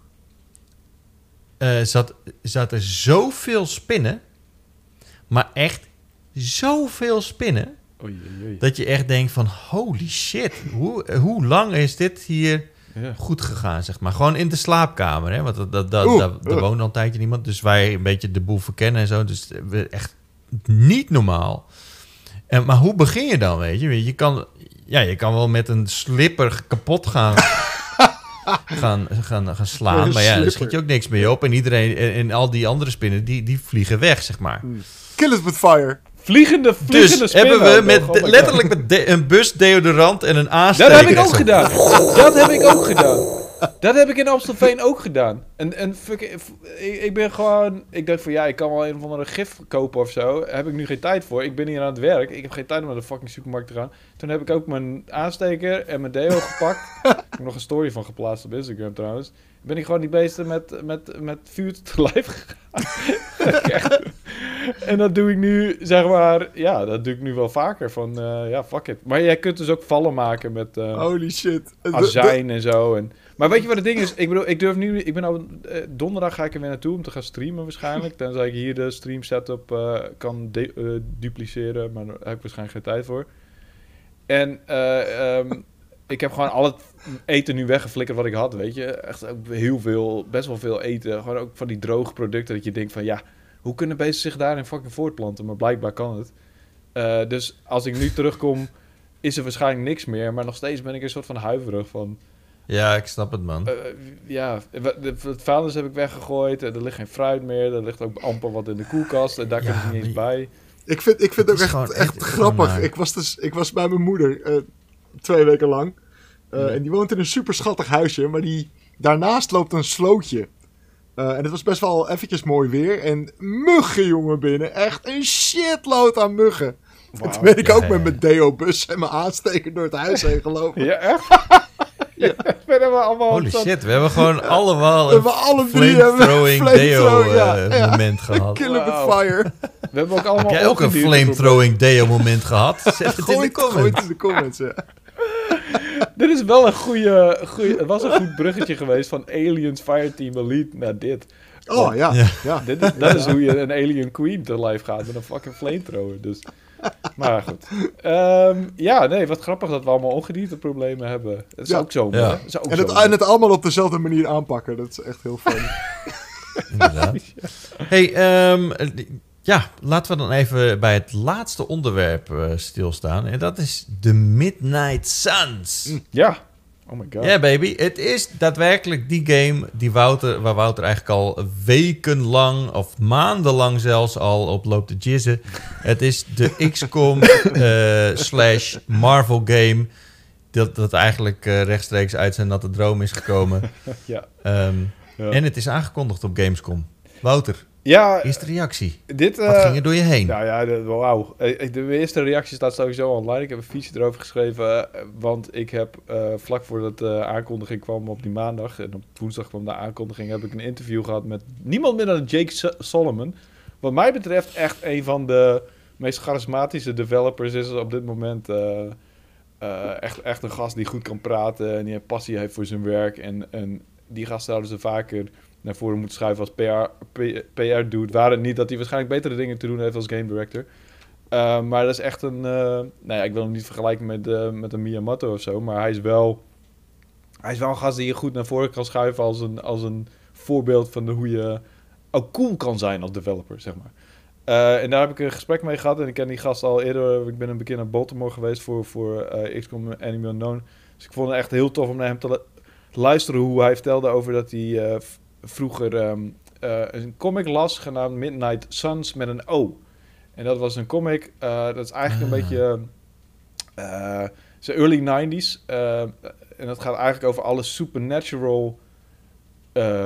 eh, zat, zat er zoveel spinnen, maar echt zoveel spinnen, Oei, oei, dat je echt denkt van holy shit, hoe, hoe lang is dit hier Ja. goed gegaan, zeg maar. Gewoon in de slaapkamer, hè? Want dat, dat, dat, Oeh, daar, daar ugh. woonde al een tijdje niemand, dus wij een beetje de boel verkennen en zo, dus echt niet normaal. En, maar hoe begin je dan, weet je? Je kan, ja, je kan wel met een slipper kapot gaan, gaan, gaan, gaan slaan. Maar ja, daar schiet je ook niks mee op. En iedereen en, en al die andere spinnen, die, die vliegen weg, zeg maar. Kill it with fire. Vliegende, vliegende Dus spinnen hebben we met. Oh letterlijk met de- een bus deodorant en een aansteker. Dat heb ik ook gedaan. Dat heb ik ook gedaan. Dat heb ik in Amstelveen ook gedaan. En, en fuck, ik, ik ben gewoon... Ik dacht van ja, ik kan wel een of andere gif kopen of zo. Daar heb ik nu geen tijd voor. Ik ben hier aan het werk. Ik heb geen tijd om naar de fucking supermarkt te gaan. Toen heb ik ook mijn aansteker en mijn deo gepakt. ik heb nog een story van geplaatst op Instagram trouwens. Ben ik gewoon die beesten met, met, met vuur te lijf gegaan. En dat doe ik nu, zeg maar... Ja, dat doe ik nu wel vaker. Van eh, ja, fuck it. Maar jij kunt dus ook vallen maken met... eh, Holy shit. Azijn en zo. En, maar weet je wat het ding is? Ik bedoel, ik durf nu... Ik ben al, eh, donderdag ga ik er weer naartoe om te gaan streamen waarschijnlijk. Tenzij ik hier de stream setup eh, kan eh, dupliceren. Maar daar heb ik waarschijnlijk geen tijd voor. En eh, ehm, ik heb gewoon al het eten nu weggeflikkerd wat ik had, weet je. Echt heel veel, best wel veel eten. Gewoon ook van die droge producten dat je denkt van... Ja, hoe kunnen beesten zich daarin fucking voortplanten? Maar blijkbaar kan het. Dus als ik nu terugkom, is er waarschijnlijk niks meer. Maar nog steeds ben ik een soort van huiverig van... Ja, ik snap het, man. Eh, ja, de- de- het vuilnis heb ik weggegooid. en Er ligt geen fruit meer. Er ligt ook amper wat in de koelkast. En daar Ja, kan ik niet eens bij. Ik vind, ik vind Het ook echt, echt- grappig. Ik was, dus, ik was bij mijn moeder eh, twee weken lang. Eh. En die woont in een super schattig huisje. Maar die, daarnaast loopt een slootje. Eh, en het was best wel eventjes mooi weer. En muggen, jongen, binnen. Echt een shitload aan muggen. En Wauw. toen ben ik Ja, ook ja, met ja. mijn deo-bus en mijn aansteker door het huis heen gelopen. Ja, echt? ja. Ik ben er wel allemaal Holy shit, we hebben gewoon allemaal We een hebben alle drie hebben flamethrowing flamethrower, deo ja, eh, ja. moment gehad. Kill with Wauw. fire. We hebben ook allemaal Heb jij ook een flamethrowing deo moment gehad? Zet het in de gooi het comments. in de comments, ja. Dit is wel een goede, goede... Het was een goed bruggetje geweest van Aliens Fireteam Elite naar dit. Oh, ja. Ja. ja. Dit is, dat is hoe je een Alien Queen te live gaat met een fucking flamethrower. Dus. Maar goed. Ehm, ja, nee, wat grappig dat we allemaal ongedierteproblemen hebben. Dat is Ja. ook zo. Ja. Dat is ook En het, en het allemaal op dezelfde manier aanpakken. Dat is echt heel fun. Inderdaad. Hey, ehm, Ja, laten we dan even bij het laatste onderwerp eh, stilstaan. En dat is de Midnight Suns. Ja. Oh my god. Ja, baby. Het is daadwerkelijk die game die Wouter, waar Wouter eigenlijk al wekenlang of maandenlang zelfs al op loopt te jizzen. Het is de XCOM eh, slash Marvel game. Dat, dat eigenlijk eh, rechtstreeks uit zijn natte droom is gekomen. Ja. Ehm, Ja. En het is aangekondigd op Gamescom. Wouter, Ja, eerste reactie. dit... Wat eh, ging er door je heen? Nou ja, wauw. Eh, De eerste reactie staat sowieso online. Ik heb een fietsje erover geschreven, eh, want ik heb vlak voordat de aankondiging kwam op die maandag, en op woensdag kwam de aankondiging, heb ik een interview gehad met niemand minder dan Jake So- Solomon. Wat mij betreft echt een van de meest charismatische developers is op dit moment. echt, echt een gast die goed kan praten en die een passie heeft voor zijn werk. En, en die gasten zouden ze vaker naar voren moeten schuiven als PR, PR doet. Waar het niet dat hij waarschijnlijk betere dingen te doen heeft als game director. Uh, maar dat is echt een... Uh, nou ja, ik wil hem niet vergelijken met, uh, met een Miyamoto of zo. Maar hij is wel... Hij is wel een gast die je goed naar voren kan schuiven als een, als een voorbeeld van de, hoe je ook cool kan zijn als developer, zeg maar. En daar heb ik een gesprek mee gehad. En ik ken die gast al eerder. Ik ben een keer naar Baltimore geweest voor, voor XCOM Enemy Unknown. Dus ik vond het echt heel tof om naar hem te luisteren hoe hij vertelde over dat hij vroeger um, uh, een comic las genaamd Midnight Suns met een O. En dat was een comic, uh, dat is eigenlijk een beetje zijn early 90s. en dat gaat eigenlijk over alle supernatural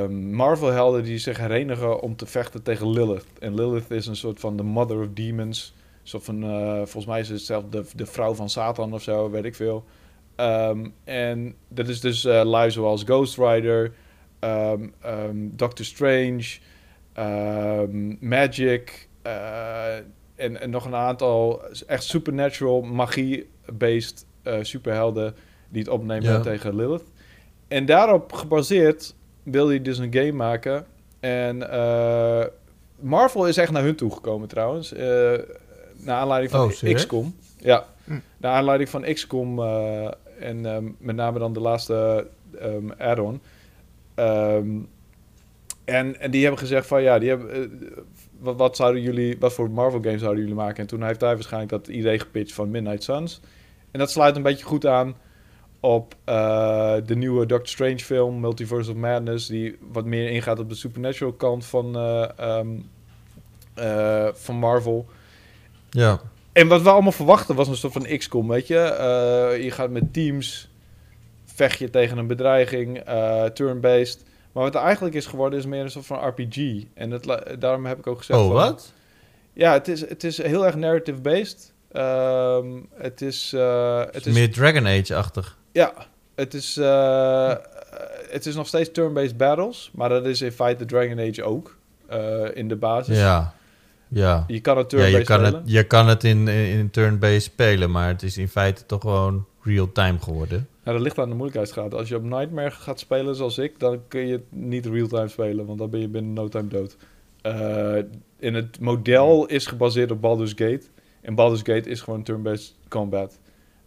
Marvel-helden die zich herenigen om te vechten tegen Lilith. En Lilith is een soort van de mother of demons. Soort van, uh, volgens mij is het zelf de, de vrouw van Satan of zo, weet ik veel. Um, en dat is dus uh, lui zoals Ghost Rider, um, um, Doctor Strange, Magic uh, en, en, nog een aantal echt supernatural magie-based uh, superhelden die het opnemen ja. tegen Lilith. En daarop gebaseerd wilde hij dus een game maken. En uh, Marvel is echt naar hun toe gekomen trouwens. naar aanleiding van oh, XCOM. Ja, hm. naar aanleiding van XCOM en um, met name dan de laatste um, add-on. Um, en, en die hebben gezegd van ja, die hebben, uh, wat, wat, zouden jullie, wat voor Marvel games zouden jullie maken? En toen heeft hij waarschijnlijk dat idee gepitcht van Midnight Suns. En dat sluit een beetje goed aan op uh, de nieuwe Doctor Strange film, Multiverse of Madness, die wat meer ingaat op de supernatural kant van, uh, van Marvel. Ja. En wat we allemaal verwachten was een soort van XCOM, weet je. Je gaat met teams, vecht je tegen een bedreiging, uh, turn-based. Maar wat er eigenlijk is geworden is meer een soort van RPG. En dat, daarom heb ik ook gezegd... Oh, wat? Ja, het is, het is heel erg narrative-based. Um, het is... Uh, het is meer Dragon Age-achtig. Ja, het is, uh, het is nog steeds turn-based battles. Maar dat is in feite Dragon Age ook. In de basis. Ja. Ja. Je kan het ja, turn-based je kan spelen. het, je kan het in, in turn-based spelen, maar het is in feite toch gewoon real-time geworden. Nou, dat ligt aan de moeilijkheidsgraad. Als je op Nightmare gaat spelen zoals ik, dan kun je het niet real-time spelen, want dan ben je binnen no time dood. Uh, het model is gebaseerd op Baldur's Gate. En Baldur's Gate is gewoon turn-based combat.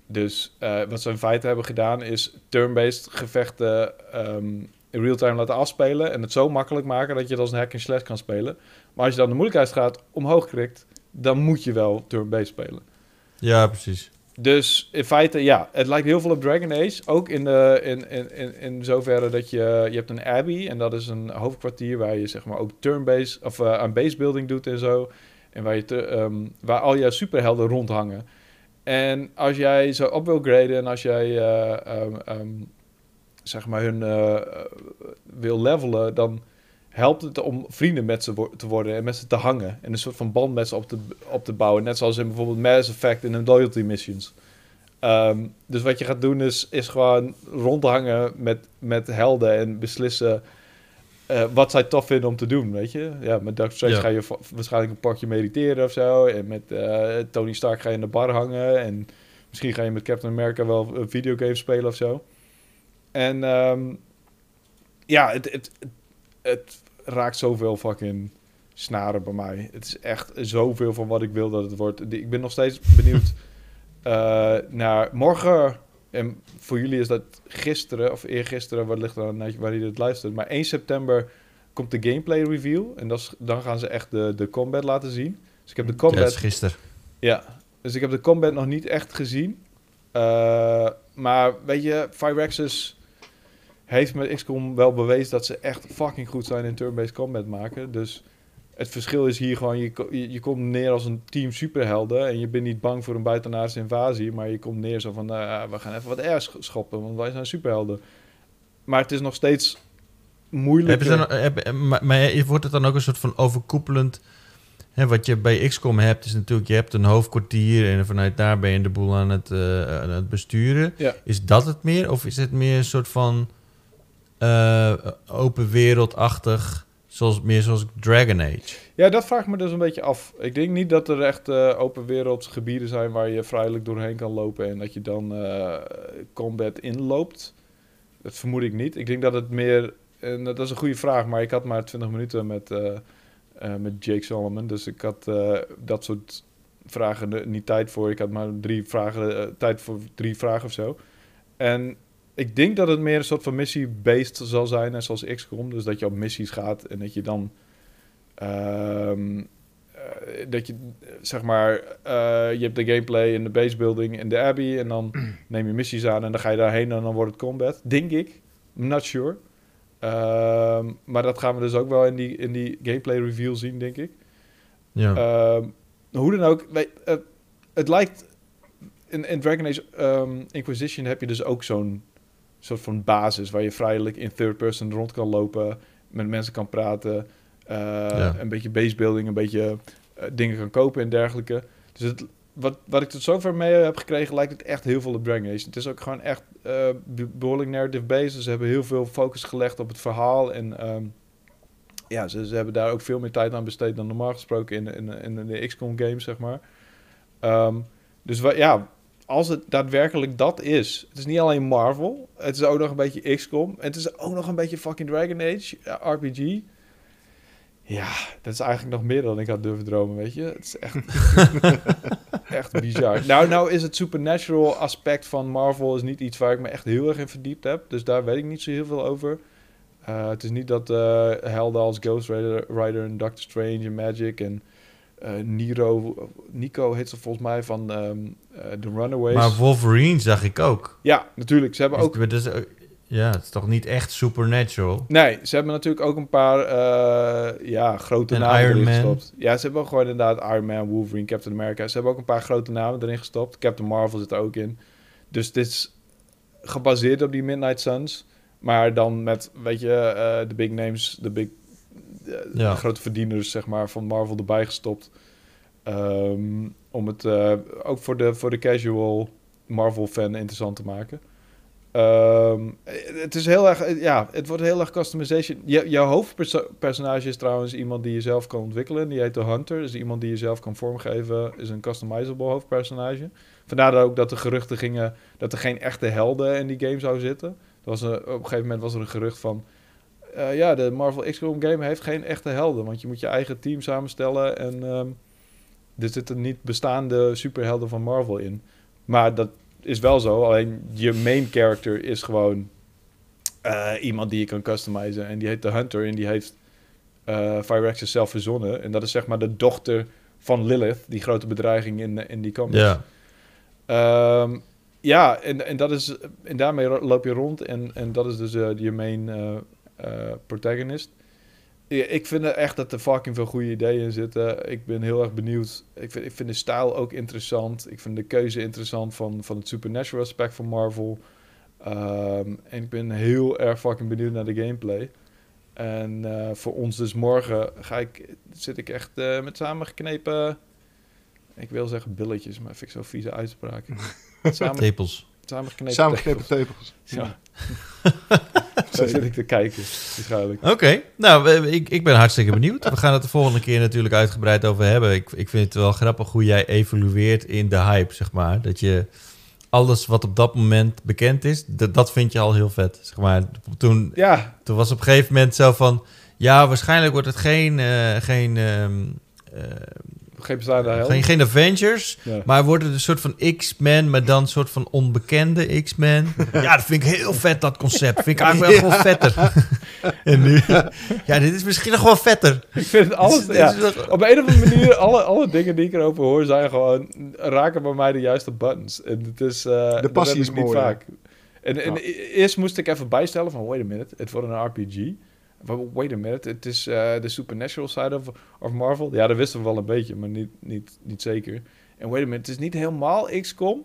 Dus uh, wat ze in feite hebben gedaan is turn-based gevechten um, in real-time laten afspelen. En het zo makkelijk maken dat je het als een hack and slash kan spelen. Maar als je dan de moeilijkheidsgraad omhoog krikt, dan moet je wel turn-based spelen. Ja, precies. Dus in feite, ja, het lijkt heel veel op Dragon Age. Ook in, de, in, in, in, in zoverre dat je, je hebt een abbey. En dat is een hoofdkwartier waar je zeg maar ook turn-based of uh, aan basebuilding doet en zo. En waar, je te, um, waar al jouw superhelden rondhangen. En als jij zo op wil graden en als jij uh, um, um, zeg maar hun uh, wil levelen, dan helpt het om vrienden met ze te worden en met ze te hangen. En een soort van band met ze op te, op te bouwen. Net zoals in bijvoorbeeld Mass Effect en in loyalty missions. Um, dus wat je gaat doen is, is gewoon rondhangen met, met helden en beslissen uh, wat zij tof vinden om te doen, weet je. Ja, met Strange ja. ga je waarschijnlijk een pakje mediteren of zo. En met uh, Tony Stark ga je in de bar hangen. En misschien ga je met Captain America wel een videogame spelen of zo. En um, ja, het, het, het, het raakt zoveel fucking snaren bij mij. Het is echt zoveel van wat ik wil dat het wordt. Ik ben nog steeds benieuwd uh, naar morgen. En voor jullie is dat gisteren of eergisteren, wat ligt er aan waar je het luistert. Maar 1 september komt de gameplay review. En dat is, dan gaan ze echt de, de combat laten zien. Dus ik heb de Ja, combat... dat is gisteren. Ja, dus ik heb de combat nog niet echt gezien. Eh, maar weet je, Firaxis heeft met XCOM wel bewezen dat ze echt fucking goed zijn in turn-based combat maken. Dus het verschil is hier gewoon, je, je, je komt neer als een team superhelden en je bent niet bang voor een buitenaardse invasie, maar je komt neer zo van, nou we gaan even wat airs schoppen, want wij zijn superhelden. Maar het is nog steeds moeilijk. Maar, maar wordt het dan ook een soort van overkoepelend... Hè, wat je bij XCOM hebt, is natuurlijk... Je hebt een hoofdkwartier en vanuit daar ben je de boel aan het, eh, aan het besturen. Ja. Is dat het meer? Of is het meer een soort van eh, open wereldachtig... Zoals, meer zoals Dragon Age? Ja, dat vraag ik me dus een beetje af. Ik denk niet dat er echt eh, open wereldsgebieden zijn waar je vrijelijk doorheen kan lopen en dat je dan eh, combat inloopt. Dat vermoed ik niet. Ik denk dat het meer, en dat is een goede vraag, maar ik had maar 20 minuten met, met Jake Solomon, dus ik had dat soort vragen niet tijd voor. Ik had maar drie vragen, tijd voor drie vragen of zo. En ik denk dat het meer een soort van missie-based zal zijn, net zoals XCOM. Dus dat je op missies gaat en dat je dan Ehm, eh, dat je, zeg maar, eh, je hebt de gameplay in de basebuilding in de Abbey en dan neem je missies aan en dan ga je daarheen en dan wordt het combat. Denk ik. I'm not sure. Ehm, maar dat gaan we dus ook wel in die, in die gameplay review zien, denk ik. Ja. Ehm, hoe dan ook, weet, eh, het lijkt... In, in Dragon Age Inquisition heb je dus ook zo'n soort van basis... waar je vrijelijk in third person rond kan lopen... met mensen kan praten... eh, Ja. een beetje basebuilding, een beetje eh, dingen kan kopen en dergelijke. Dus het, wat, wat ik tot zover mee heb gekregen, lijkt het echt heel veel op Dragon Age. Het is ook gewoon echt eh, be- behoorlijk narrative based. Ze hebben heel veel focus gelegd op het verhaal. En ehm, ja, ze, ze hebben daar ook veel meer tijd aan besteed dan normaal gesproken in, in, in de XCOM games, zeg maar. Ehm, dus wa- ja, als het daadwerkelijk dat is, het is niet alleen Marvel, het is ook nog een beetje XCOM, het is ook nog een beetje fucking Dragon Age, RPG. Ja, dat is eigenlijk nog meer dan ik had durven dromen, weet je. Het is echt, echt bizar. Nou, nou is het supernatural aspect van Marvel is niet iets waar ik me echt heel erg in verdiept heb. Dus daar weet ik niet zo heel veel over. Uh, het is niet dat uh, helden als Ghost Rider, Rider en Doctor Strange en Magic en uh, Nero, Nico heet ze volgens mij van um, The Runaways. Maar Wolverine zag ik ook. Ja, natuurlijk. Ze hebben ook... Dus, ja, het is toch niet echt supernatural? Nee, ze hebben natuurlijk ook een paar uh, ja, grote en namen Iron erin Man. gestopt. Ja, ze hebben ook gewoon inderdaad Iron Man, Wolverine, Captain America. Ze hebben ook een paar grote namen erin gestopt. Captain Marvel zit er ook in. Dus dit is gebaseerd op die Midnight Suns. Maar dan met, weet je, uh, de big names, de big ja. grote verdieners, zeg maar, van Marvel erbij gestopt. Um, om het uh, ook voor de, voor de casual Marvel-fan interessant te maken. Um, het is heel erg, ja, het wordt heel erg customization. Je, jouw hoofdpersonage is trouwens iemand die je zelf kan ontwikkelen. Die heet de Hunter. Dus iemand die je zelf kan vormgeven. Is een customizable hoofdpersonage. Vandaar ook dat de geruchten gingen dat er geen echte helden in die game zou zitten. Er was een, op een gegeven moment was er een gerucht van... Uh, ja, de Marvel XCOM game heeft geen echte helden. Want je moet je eigen team samenstellen. En um, er zitten niet bestaande superhelden van Marvel in. Maar dat is wel zo. Alleen je main character is gewoon uh, iemand die je kan customizen. En die heet de Hunter. En die heeft uh, Firaxis zelf verzonnen. En dat is zeg maar de dochter van Lilith. Die grote bedreiging in, in die comics. Ja. Um, ja, en, en, dat is, en daarmee loop je rond. En, en dat is dus je main protagonist. Ik vind echt dat er fucking veel goede ideeën in zitten. Ik ben heel erg benieuwd. Ik vind, ik vind de stijl ook interessant. Ik vind de keuze interessant van, van het supernatural aspect van Marvel. Um, en ik ben heel erg fucking benieuwd naar de gameplay. En uh, voor ons dus morgen ga ik, zit ik echt uh, met samengeknepen... Ik wil zeggen billetjes, maar vind ik zo'n vieze uitspraak. Samen, tepels. Samengeknepen, samengeknepen tepels. Ja. Zo zit ik te kijken, waarschijnlijk. Oké, okay. nou, ik, ik ben hartstikke benieuwd. We gaan het de volgende keer natuurlijk uitgebreid over hebben. Ik, ik vind het wel grappig hoe jij evolueert in de hype, zeg maar. Dat je alles wat op dat moment bekend is, dat, vind je al heel vet, zeg maar. Toen, ja. toen was op een gegeven moment zo van... Ja, waarschijnlijk wordt het geen... Uh, geen um, uh, geen bestaande helden. Geen, geen Avengers, ja. maar wordt het een soort van X-Men, maar dan een soort van onbekende X-Men. ja, dat vind ik heel vet, dat concept. Vind ik eigenlijk wel ja. gewoon vetter. En nu... Ja, dit is misschien nog wel vetter. Ik vind het alles... Dit is- ja, dit is nog- op een of andere manier, alle, alle dingen die ik erover hoor, zijn gewoon... raken bij mij de juiste buttons. En het is... eh, dat passie is niet mooi, vaak. En, en Ja. eerst moest ik even bijstellen van... Wait a minute, het wordt een RPG. Wait a minute, het is eh, de supernatural side of, of Marvel. Ja, dat wisten we wel een beetje, maar niet, niet, niet zeker. En wait a minute, het is niet helemaal XCOM.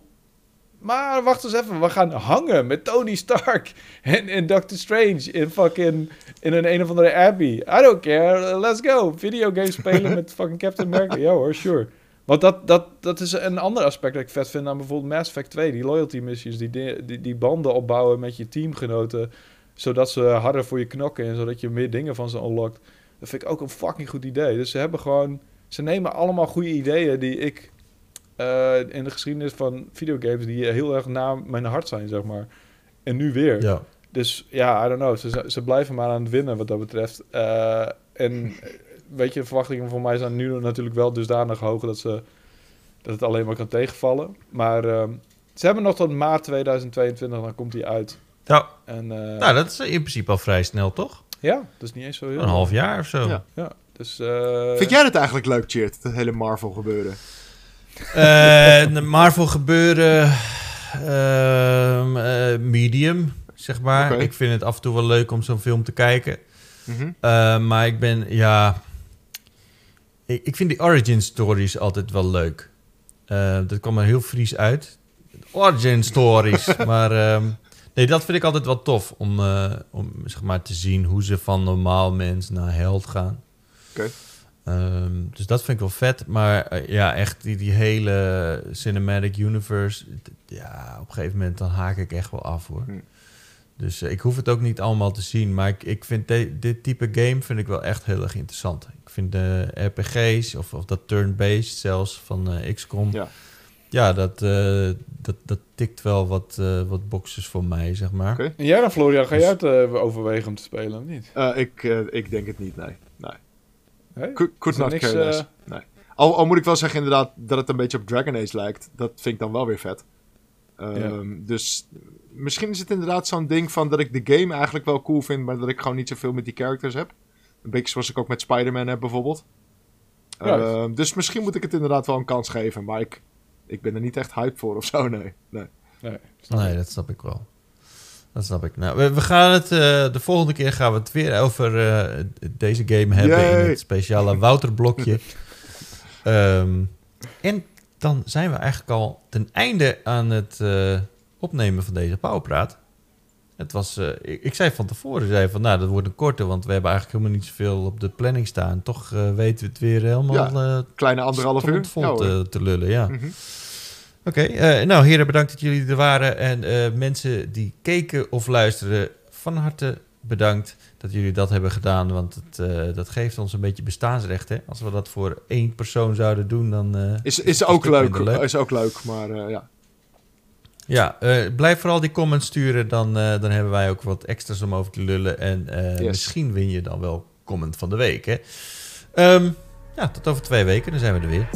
Maar wacht eens even, we gaan hangen met Tony Stark en, en Doctor Strange in fucking in een een of andere Abbey. I don't care, let's go. Videogames spelen met fucking Captain America. Ja hoor, sure. Want dat, dat, dat is een ander aspect dat ik vet vind aan bijvoorbeeld Mass Effect 2. Die loyalty missies, die, di- die, die banden opbouwen met je teamgenoten. Zodat ze harder voor je knokken en zodat je meer dingen van ze unlockt. Dat vind ik ook een fucking goed idee. Dus ze hebben gewoon... Ze nemen allemaal goede ideeën die ik eh, in de geschiedenis van videogames... die heel erg na mijn hart zijn, zeg maar. En nu weer. Ja. Dus ja, I don't know. Ze, ze blijven maar aan het winnen wat dat betreft. Eh, en weet je, de verwachtingen voor mij zijn nu natuurlijk wel dusdanig hoog dat, ze, dat het alleen maar kan tegenvallen. Maar ehm, ze hebben nog tot maart 2022, dan komt hij uit. Ja, En eh, nou, dat is in principe al vrij snel, toch? ja, dat is niet eens zo heel Een half jaar of zo. Ja. Ja, dus... eh, Vind jij het eigenlijk leuk, Cheert, het hele Marvel gebeuren? Eh, de Marvel gebeuren... ehm, eh, medium, zeg maar. Ik vind het af en toe wel leuk om zo'n film te kijken. Mhm. Eh, maar ik ben, ja... Ik, ik vind die origin stories altijd wel leuk. Eh, dat kwam er heel fries uit. Origin stories. maar ehm, nee, dat vind ik altijd wel tof. Om, eh, om zeg maar te zien hoe ze van normaal mens naar held gaan. Oké. Ehm, dus dat vind ik wel vet. Maar eh, ja, echt die, die hele cinematic universe. Ja, op een gegeven moment dan haak ik echt wel af hoor. Hm. Dus eh, ik hoef het ook niet allemaal te zien. Maar ik, ik vind dit type game vind ik wel echt heel erg interessant. Ik vind de RPG's of, of dat turn-based zelfs van XCOM. Ja. Ja, dat, eh, dat, dat tikt wel wat, eh, wat boxes voor mij, zeg maar. Oké. En jij dan, Florian, ga Dus- jij het eh, overwegen om te spelen of niet? Eh, ik, eh, ik denk het niet, nee. nee. Hè? Could, not niks, care less. eh, Nee. Al, al moet ik wel zeggen inderdaad dat het een beetje op Dragon Age lijkt. Dat vind ik dan wel weer vet. Ehm, Dus misschien is het inderdaad zo'n ding van dat ik de game eigenlijk wel cool vind, maar dat ik gewoon niet zoveel met die characters heb. Een beetje zoals ik ook met Spider-Man heb bijvoorbeeld. Ehm, dus misschien moet ik het inderdaad wel een kans geven, maar ik, ik ben er niet echt hype voor of zo, nee. nee. Nee, dat snap ik wel. Dat snap ik. Nou, we, we gaan het, eh, de volgende keer gaan we het weer over eh, deze game hebben in het speciale Wouter-blokje. Ehm, en dan zijn we eigenlijk al ten einde aan het eh, opnemen van deze Powerpraat. Het was, eh, ik, ik zei van tevoren, zei van, nou, dat wordt een korte, want we hebben eigenlijk helemaal niet zoveel op de planning staan. Toch eh, weten we het weer helemaal eh Kleine anderhalf uur. vol Ja, te, te lullen, ja. Mhm. Oké, nou heren, bedankt dat jullie er waren. En mensen die keken of luisterden, van harte bedankt dat jullie dat hebben gedaan. Want het, dat geeft ons een beetje bestaansrecht. Hè? Als we dat voor één persoon zouden doen, dan Is, het is ook leuk, minder Is ook leuk, maar ja. Ja, eh, blijf vooral die comments sturen. Dan, eh, dan hebben wij ook wat extra's om over te lullen. En eh, Yes. misschien win je dan wel comment van de week. Hè? Ehm, ja, tot over twee weken, dan zijn we er weer.